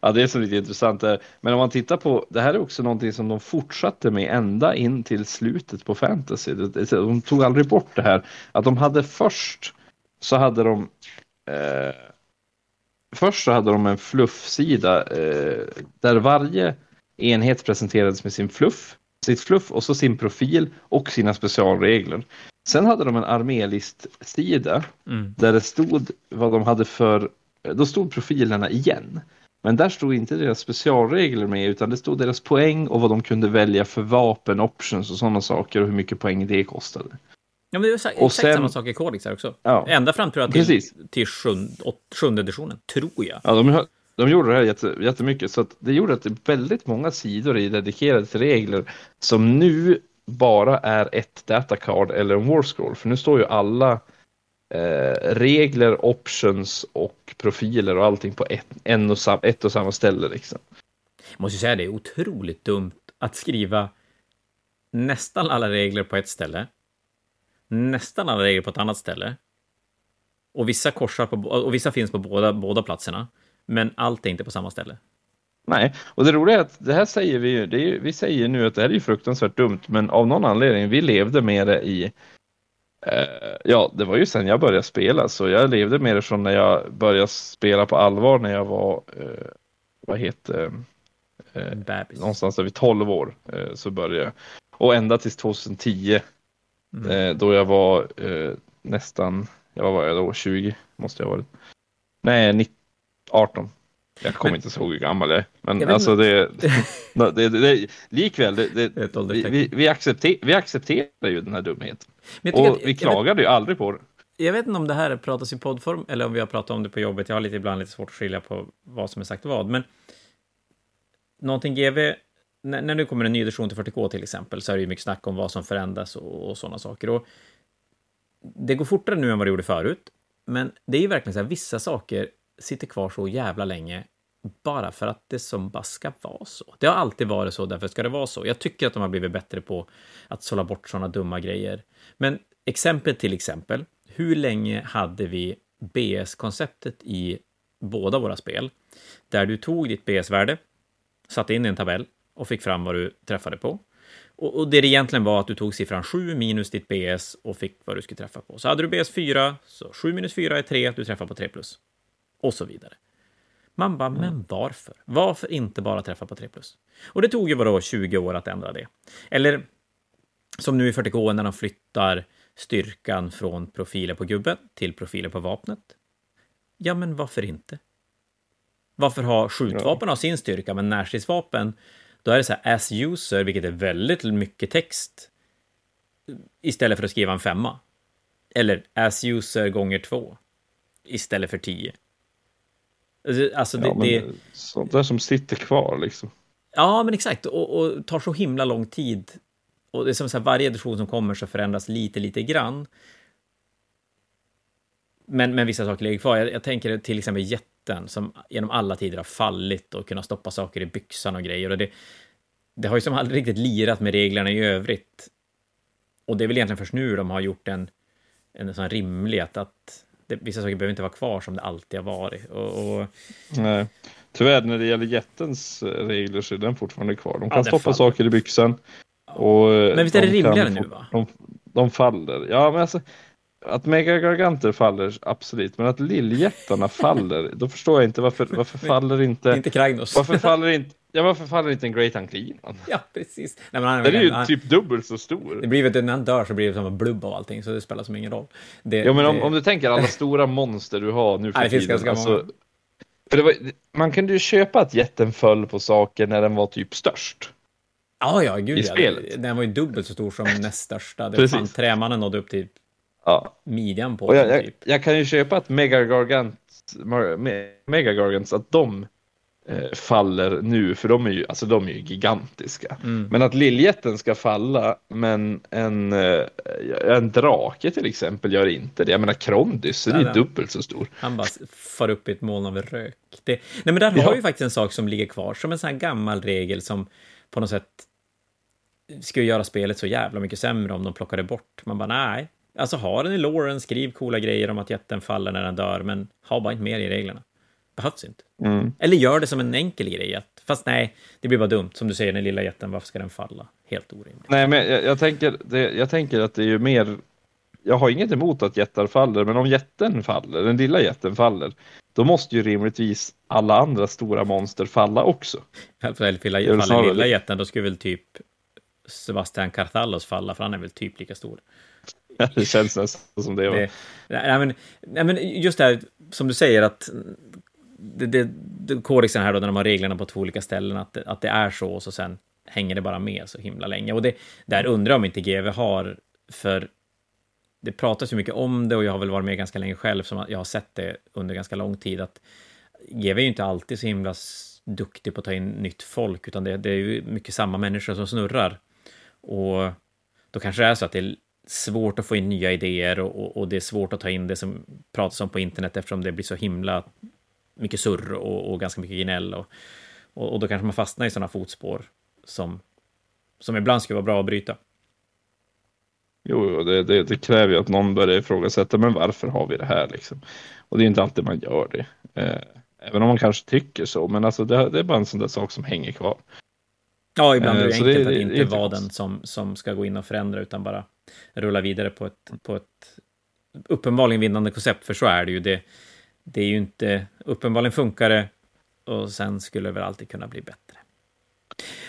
Ja, det är så lite intressant där. Men om man tittar på, det här är också någonting som de fortsatte med ända in till slutet på fantasy. De tog aldrig bort det här. Att de hade först så hade de eh, Först så hade de en fluffsida eh, där varje enhet presenterades med sin fluff, sitt fluff och så sin profil och sina specialregler. Sen hade de en armélistsida mm. där det stod vad de hade för, då stod profilerna igen. Men där stod inte deras specialregler med utan det stod deras poäng och vad de kunde välja för vapen, options och sådana saker och hur mycket poäng det kostade. Ja, men det är exakt, exakt sen, samma sak i Codex här också. Ja, Ända fram tror jag till, precis. till sjunde, sjunde editionen, tror jag. Ja, de, de gjorde det här jätte, jättemycket så att det gjorde att det är väldigt många sidor är dedikerade till regler som nu bara är ett datacard eller en war scroll. För nu står ju alla eh, regler, options och profiler och allting på ett, en och sam, ett och samma ställe. Liksom. Jag måste säga det är otroligt dumt att skriva nästan alla regler på ett ställe, nästan alla regler på ett annat ställe och vissa korsar på, och vissa finns på båda, båda platserna, men allt är inte på samma ställe. Nej, och det roliga är att det här säger vi ju, vi säger nu att det här är fruktansvärt dumt, men av någon anledning, vi levde med det i ja, det var ju sen jag började spela, så jag levde med det från när jag började spela på allvar när jag var, eh, vad heter eh, någonstans vid 12 år eh, så började jag. Och ända till 2010 mm. Eh, då jag var eh, nästan, ja, vad var jag då, 20 måste jag ha varit. Nej, 18. Jag kommer inte ihåg hur gammal jag är. Men alltså det, (laughs) det, det, det, likväl, det, det, vi, vi, vi, accepter, vi accepterar ju den här dumheten. och att, vi klagade ju aldrig på det. Jag vet inte om det här pratas i poddform eller om vi har pratat om det på jobbet. Jag har lite, ibland lite svårt att skilja på vad som är sagt vad. Men någonting GV, när, när nu kommer en ny edition till 40K till exempel, så är det ju mycket snack om vad som förändras och, och sådana saker. Och det går fortare nu än vad det gjorde förut. Men det är ju verkligen så här, vissa saker sitter kvar så jävla länge bara för att det som bara ska vara så. Det har alltid varit så, därför ska det vara så. Jag tycker att de har blivit bättre på att sålla bort sådana dumma grejer. Men exempel till exempel, hur länge hade vi BS-konceptet i båda våra spel? Där du tog ditt BS-värde, satte in i en tabell och fick fram vad du träffade på. Och, och det det egentligen var att du tog siffran 7 minus ditt BS och fick vad du skulle träffa på. Så hade du BS 4, så 7 minus 4 är 3, du träffar på 3 plus. Och så vidare. Man bara, mm. men varför? Varför inte bara träffa på 3 plus? Och det tog ju vadå 20 år att ändra det. Eller som nu i 40K när de flyttar styrkan från profiler på gubben till profiler på vapnet. Ja, men varför inte? Varför ha skjutvapen av sin styrka, men närstridsvapen, då är det så här as user, vilket är väldigt mycket text, istället för att skriva en femma. Eller as user gånger två, istället för tio. Alltså, det, ja, det... Sånt där som sitter kvar liksom. Ja, men exakt, och, och tar så himla lång tid. Och det är som så här, varje edition som kommer så förändras lite, lite grann. Men, men vissa saker ligger kvar. Jag, jag tänker till exempel jätten som genom alla tider har fallit och kunnat stoppa saker i byxan och grejer. Och det, det har ju som aldrig riktigt lirat med reglerna i övrigt. Och det är väl egentligen först nu de har gjort en, en sån rimlighet att det, vissa saker behöver inte vara kvar som det alltid har varit. Och, och... Nej. Tyvärr när det gäller jättens regler så är den fortfarande kvar. De kan ja, stoppa fall. saker i byxan. Och men visst är det rimligare nu va? De, de faller. Ja men alltså att megagarganter faller, absolut, men att lilljättarna (laughs) faller, då förstår jag inte varför, varför faller inte... Inte Kragnos. Varför faller inte, ja, varför faller inte en Great Unclean? Ja, precis. Nej, men han, Den är ju han, typ dubbelt så stor. Det blir väl, när han dör så blir det som en blubb av allting, så det spelar som ingen roll. Det, ja, men det... om, om du tänker alla stora monster du har nu för Nej, tiden. Alltså, för det var, man kunde ju köpa att jätten föll på saker när den var typ störst. Ja, ja, gud ja. Den var ju dubbelt så stor som (laughs) näst största. Det fan, trämannen nådde upp till ja. midjan på jag, jag, typ. jag, kan ju köpa att Megagargants, Megagargants att de eh, faller nu, för de är ju, alltså, de är ju gigantiska. Mm. Men att lilljätten ska falla, men en, eh, en drake till exempel gör inte det. Jag menar Krondys, ja, är dubbelt så stor. Han bara far upp i ett moln av rök. Det, nej men där ja. har vi faktiskt en sak som ligger kvar, som en sån här gammal regel som på något sätt skulle göra spelet så jävla mycket sämre om de plockade bort. Man bara nej, Alltså ha den i loren, skriv coola grejer om att jätten faller när den dör, men ha bara inte mer i reglerna. Behövs inte. Mm. Eller gör det som en enkel grej. Att, fast nej, det blir bara dumt. Som du säger, den lilla jätten, varför ska den falla? Helt orimligt. Nej, men jag, jag tänker, det, jag tänker att det är ju mer... Jag har inget emot att jättar faller, men om jätten faller, den lilla jätten faller, då måste ju rimligtvis alla andra stora monster falla också. För faller lilla jätten, då skulle väl typ Sebastian Carthalos falla, för han är väl typ lika stor. (laughs) det känns nästan som det. det nej, men, nej, men just det här som du säger att det, det, det, kodexen här då, när de har reglerna på två olika ställen, att det, att det är så och så sen hänger det bara med så himla länge. Och det, där undrar jag om inte GV har, för det pratas ju mycket om det och jag har väl varit med ganska länge själv, som jag har sett det under ganska lång tid, att GV är ju inte alltid så himla duktig på att ta in nytt folk, utan det, det är ju mycket samma människor som snurrar. Och då kanske det är så att det är svårt att få in nya idéer och, och, och, det är svårt att ta in det som pratas om på internet eftersom det blir så himla mycket surr och, och ganska mycket gnäll. Och, och, då kanske man fastnar i sådana fotspår som, som ibland skulle vara bra att bryta. Jo, det, det, det, kräver ju att någon börjar ifrågasätta, men varför har vi det här liksom? Och det är inte alltid man gör det. Eh, även om man kanske tycker så, men alltså det, det är bara en sån där sak som hänger kvar. Ja, ibland är det eh, enkelt det, att inte vara den som, som ska gå in och förändra, utan bara rulla vidare på ett, på ett uppenbarligen vinnande koncept, för så är det ju. Det, det är ju inte, uppenbarligen funkar det och sen skulle det väl alltid kunna bli bättre.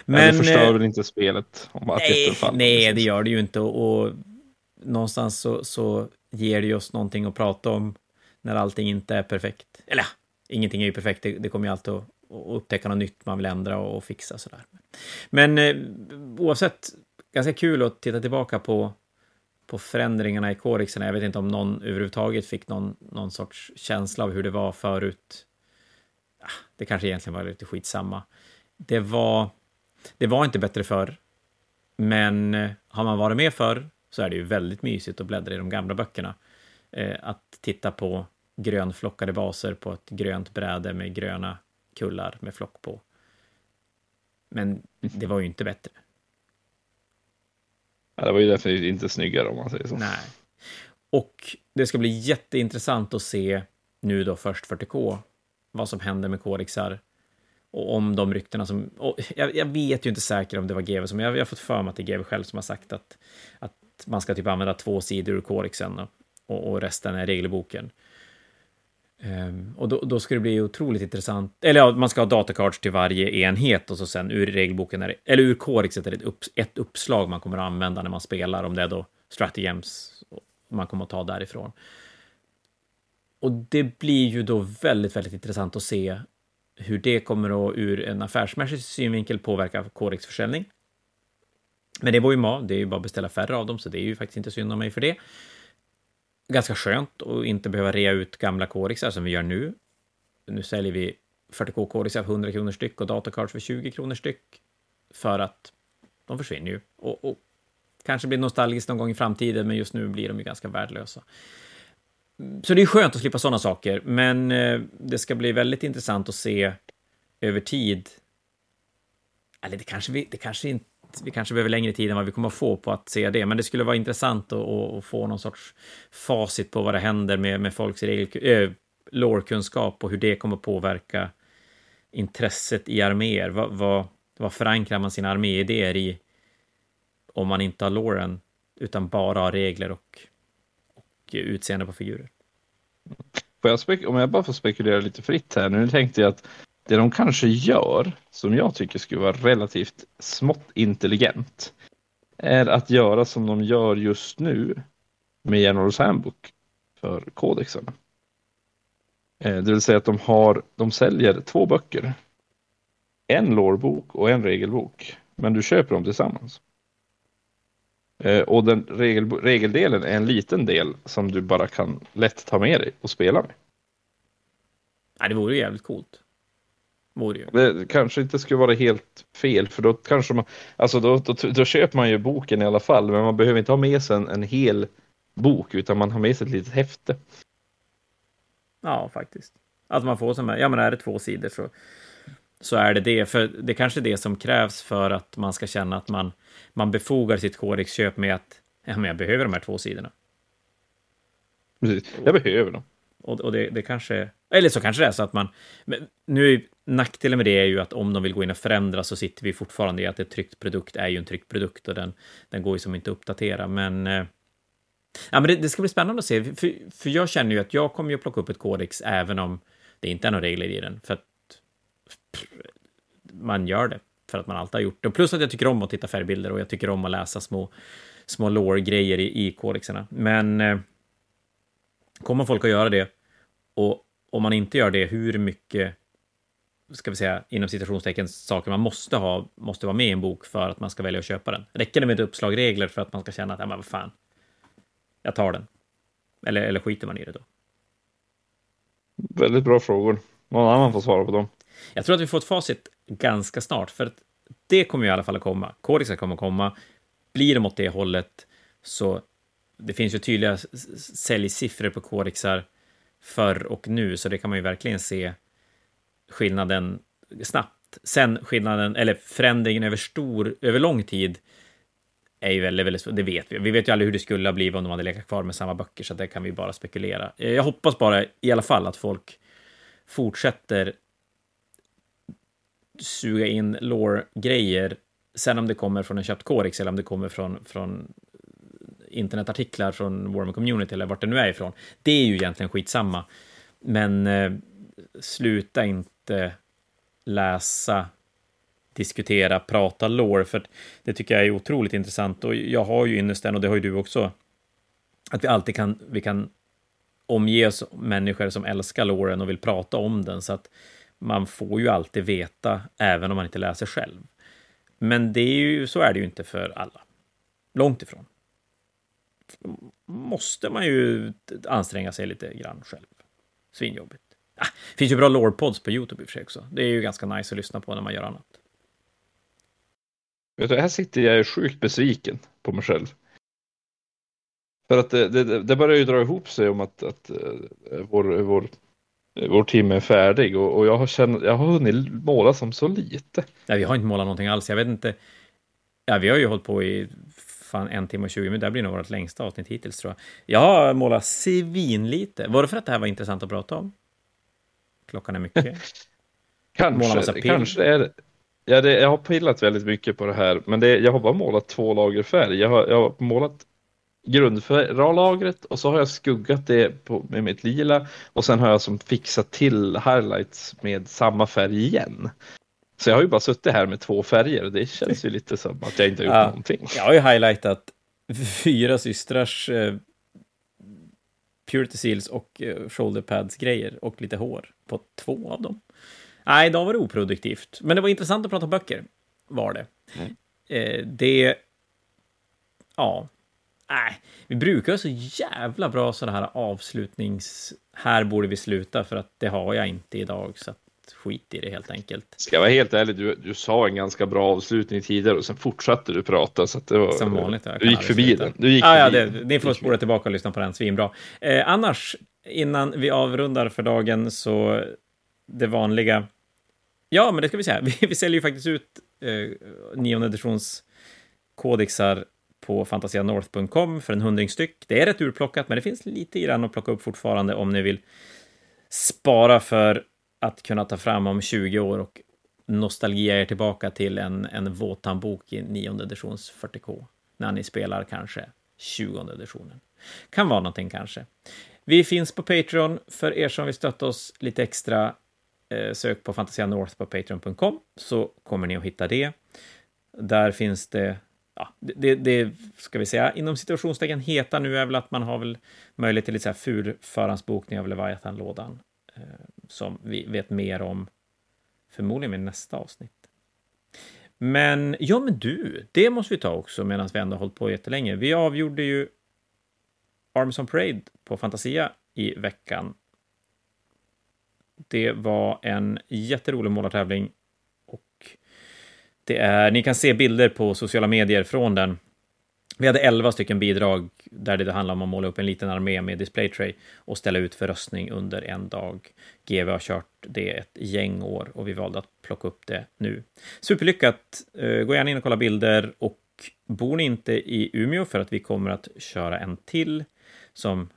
Men, det förstör eh, väl inte spelet? Om att nej, nej, det gör det ju inte. Och, och någonstans så, så ger det ju oss någonting att prata om när allting inte är perfekt. Eller ingenting är ju perfekt. Det, det kommer ju alltid att, att upptäcka något nytt man vill ändra och, och fixa sådär. Men eh, oavsett, ganska kul att titta tillbaka på på förändringarna i kodexerna. Jag vet inte om någon överhuvudtaget fick någon, någon sorts känsla av hur det var förut. Ah, det kanske egentligen var lite skitsamma. Det var, det var inte bättre förr, men eh, har man varit med förr så är det ju väldigt mysigt att bläddra i de gamla böckerna. Eh, att titta på grönflockade baser på ett grönt bräde med gröna kullar med flock på. Men det var ju inte bättre. Ja, det var ju definitivt inte snyggare om man säger så. Nej. Och det ska bli jätteintressant att se nu då först 40K vad som händer med kodexar och om de ryktena som... Jag, jag, vet ju inte säkert om det var GW som... Jag, jag har fått för mig att det är GW själv som har sagt att, att man ska typ använda två sidor ur kodexen och, och resten är regelboken. Ehm, och då, då ska det bli otroligt intressant. Eller ja, man ska ha datacards till varje enhet och så sen ur regelboken, är det, eller ur korexet är det ett, upp, ett uppslag man kommer att använda när man spelar, om det är då strategems man kommer att ta därifrån. Och det blir ju då väldigt, väldigt intressant att se hur det kommer att ur en affärsmässig synvinkel påverka Corex försäljning. Men det var ju ma, det är ju bara att beställa färre av dem, så det är ju faktiskt inte synd om mig för det. Ganska skönt att inte behöva rea ut gamla Corixar som vi gör nu. Nu säljer vi 40K Corixar för 100 kronor styck och datacards för 20 kronor styck. För att de försvinner ju. Och, och kanske blir nostalgiskt någon gång i framtiden, men just nu blir de ju ganska värdelösa. Så det är skönt att slippa sådana saker, men eh, det ska bli väldigt intressant att se över tid. Eller det kanske vi, det kanske inte, vi kanske behöver längre tid än vad vi kommer att få på att se det, men det skulle vara intressant att, att få någon sorts facit på vad det händer med, med folks regel, äh, lårkunskap och hur det kommer att påverka intresset i arméer. Vad, vad, vad förankrar man sina arméidéer i om man inte har låren utan bara har regler och utseende på figurer. Får jag om jag bara får spekulera lite fritt här. Nu tänkte jag att det de kanske gör, som jag tycker skulle vara relativt smått intelligent, är att göra som de gör just nu med Generals Handbook för kodexen. Eh, det vill säga att de, har, de säljer två böcker. En lårbok och en regelbok. Men du köper dem tillsammans. Eh, och den regel, regeldelen är en liten del som du bara kan lätt ta med dig och spela med. Ja, det vore ju jävligt coolt. Vore ju. Det kanske inte skulle vara helt fel, för då kanske man, alltså då, då, då, köper man ju boken i alla fall, men man behöver inte ha med sig en, en hel bok, utan man har med sig ett litet häfte. Ja, faktiskt. Att man får som, ja men är det två sidor så, så är det det, för det är kanske är det som krävs för att man ska känna att man man befogar sitt Corex-köp med att ja, men jag behöver de här två sidorna. Precis, jag behöver dem. Och, och det, det, kanske, eller så kanske det är så att man, men nu är nackdelen med det är ju att om de vill gå in och förändra så sitter vi fortfarande i att ett tryckt produkt är ju en tryckt produkt och den, den går ju som inte att uppdatera, men eh, Ja, men det, det, ska bli spännande att se, för, för jag känner ju att jag kommer ju plocka upp ett kodex även om det inte är några regler i den, för att man gör det för att man alltid har gjort det. Och plus att jag tycker om att titta färgbilder och jag tycker om att läsa små, små lore-grejer i, i kodexerna. Men eh, kommer folk att göra det och om man inte gör det, hur mycket ska vi säga, inom citationstecken, saker man måste ha, måste vara med i en bok för att man ska välja att köpa den. Räcker det med ett uppslag regler för att man ska känna att, ja men vad fan, jag tar den? Eller, eller skiter man i det då? Väldigt bra frågor. Någon annan får svara på dem. Jag tror att vi får ett facit ganska snart, för att det kommer i alla fall att komma. Kodexar kommer att komma. Blir de åt det hållet så det finns ju tydliga säljsiffror på kodexar förr och nu, så det kan man ju verkligen se skillnaden snabbt. Sen skillnaden, eller förändringen över stor, över lång tid, är ju väldigt, väldigt, det vet vi. Vi vet ju aldrig hur det skulle ha blivit om de hade legat kvar med samma böcker, så det kan vi bara spekulera. Eh, jag hoppas bara i alla fall att folk fortsätter suga in lore-grejer. Sen om det kommer från en köpt korex, eller om det kommer från, från internetartiklar från Warhammer Community eller vart det nu är ifrån. Det är ju egentligen skitsamma. Men eh, sluta inte läsa, diskutera, prata lore, för det tycker jag är otroligt intressant. Och jag har ju ynnesten, och det har ju du också, att vi alltid kan, vi kan omge oss människor som älskar loren och vill prata om den, så att man får ju alltid veta, även om man inte läser själv. Men det är ju, så är det ju inte för alla. Långt ifrån. Måste man ju anstränga sig lite grann själv. Svinjobbigt. Ah, det finns ju bra lore-pods på YouTube i och för sig också. Det är ju ganska nice att lyssna på när man gör annat. Vet du, här sitter jag sjukt besviken på mig själv. För att det, det, det börjar ju dra ihop sig om att, att uh, vår, vår vår timme är färdig och, och jag, har känt, jag har hunnit måla som så lite. Nej, vi har inte målat någonting alls. Jag vet inte. Ja, vi har ju hållit på i fan en timme och 20 minuter. Det blir nog vårt längsta avsnitt hittills tror jag. Jag har målat svinlite. Var det för att det här var intressant att prata om? Klockan är mycket. (laughs) Kanske, kanske är det. Ja, det, jag har pillat väldigt mycket på det här, men det, jag har bara målat två lager färg. Jag har, jag har målat grundlagret och så har jag skuggat det på, med mitt lila och sen har jag som fixat till highlights med samma färg igen. Så jag har ju bara suttit här med två färger och det känns ju (laughs) lite som att jag inte har gjort ja, någonting. Jag har ju highlightat fyra systrars eh, Purity Seals och eh, shoulder pads grejer och lite hår på två av dem. Nej, idag var det oproduktivt. Men det var intressant att prata böcker, var det. Mm. Eh, det... Ja. Nej, vi brukar ha så jävla bra sådana här avslutnings... Här borde vi sluta, för att det har jag inte idag. Så skit i det helt enkelt. Ska jag vara helt ärlig, du, du sa en ganska bra avslutning tidigare och sen fortsatte du prata. Så att det var, Som vanligt. Du gick förbi den. Du gick ah, förbi ja, det, ni får spola tillbaka och lyssna på den, svinbra. Eh, annars, innan vi avrundar för dagen, så det vanliga Ja, men det ska vi säga. (laughs) Vi, vi säljer ju faktiskt ut eh, nionde editions kodexar på fantasianorth.com för en hundring styck. Det är rätt urplockat, men det finns lite grann att plocka upp fortfarande om ni vill spara för att kunna ta fram om 20 år och nostalgia er tillbaka till en, en våthandbok i nionde editions 40K när ni spelar kanske 20 editionen. Kan vara någonting kanske. Vi finns på Patreon för er som vill stötta oss lite extra. Eh, sök på Fantasia North på patreon.com så kommer ni att hitta det. Där finns det, ja, det, det ska vi säga, inom situationstecken heta nu är väl att man har väl möjlighet till lite så här ful förhandsbokning av Leviathan-lådan eh, som vi vet mer om förmodligen i nästa avsnitt. Men ja, men du, det måste vi ta också medan vi ändå har hållit på jättelänge. Vi avgjorde ju Arms on Parade på Fantasia i veckan det var en jätterolig målartävling och det är, ni kan se bilder på sociala medier från den. Vi hade 11 stycken bidrag där det handlar om att måla upp en liten armé med displaytray och ställa ut för röstning under en dag. GV har kört det ett gäng år och vi valde att plocka upp det nu. Superlyckat! Eh, gå gärna in och kolla bilder och bor ni inte i Umeå för att vi kommer att köra en till som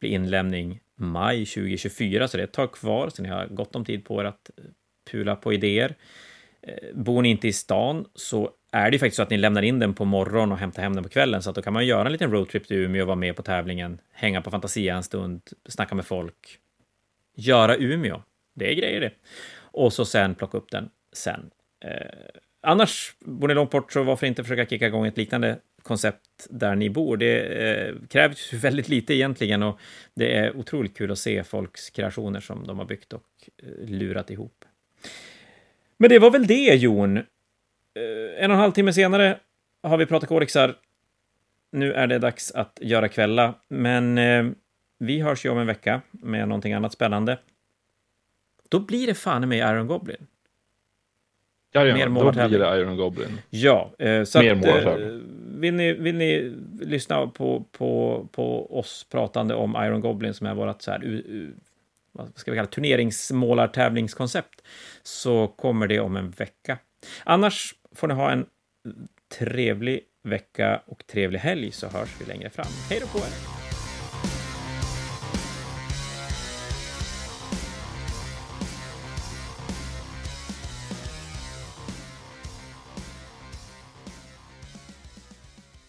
blir inlämning maj 2024, så det är ett tag kvar, så ni har gott om tid på er att pula på idéer. Eh, bor ni inte i stan så är det ju faktiskt så att ni lämnar in den på morgonen och hämtar hem den på kvällen, så att då kan man göra en liten roadtrip till Umeå, vara med på tävlingen, hänga på Fantasia en stund, snacka med folk, göra Umeå. Det är grejer det. Och så sen plocka upp den sen. Eh, annars, bor ni långt bort, så varför inte försöka kicka igång ett liknande koncept där ni bor. Det eh, krävs väldigt lite egentligen och det är otroligt kul att se folks kreationer som de har byggt och eh, lurat ihop. Men det var väl det, Jon. Eh, en och en halv timme senare har vi pratat kodexar. Nu är det dags att göra kvälla, men eh, vi hörs ju om en vecka med någonting annat spännande. Då blir det fan med Iron Goblin. Ja, ja, Mer då blir det Iron Goblin. Ja, eh, så Mer att, vill, ni, vill ni lyssna på, på, på oss pratande om Iron Goblin som är vårt så här, u, u, vad ska vi kalla turneringsmålartävlingskoncept så kommer det om en vecka. Annars får ni ha en trevlig vecka och trevlig helg så hörs vi längre fram. Hej då på er!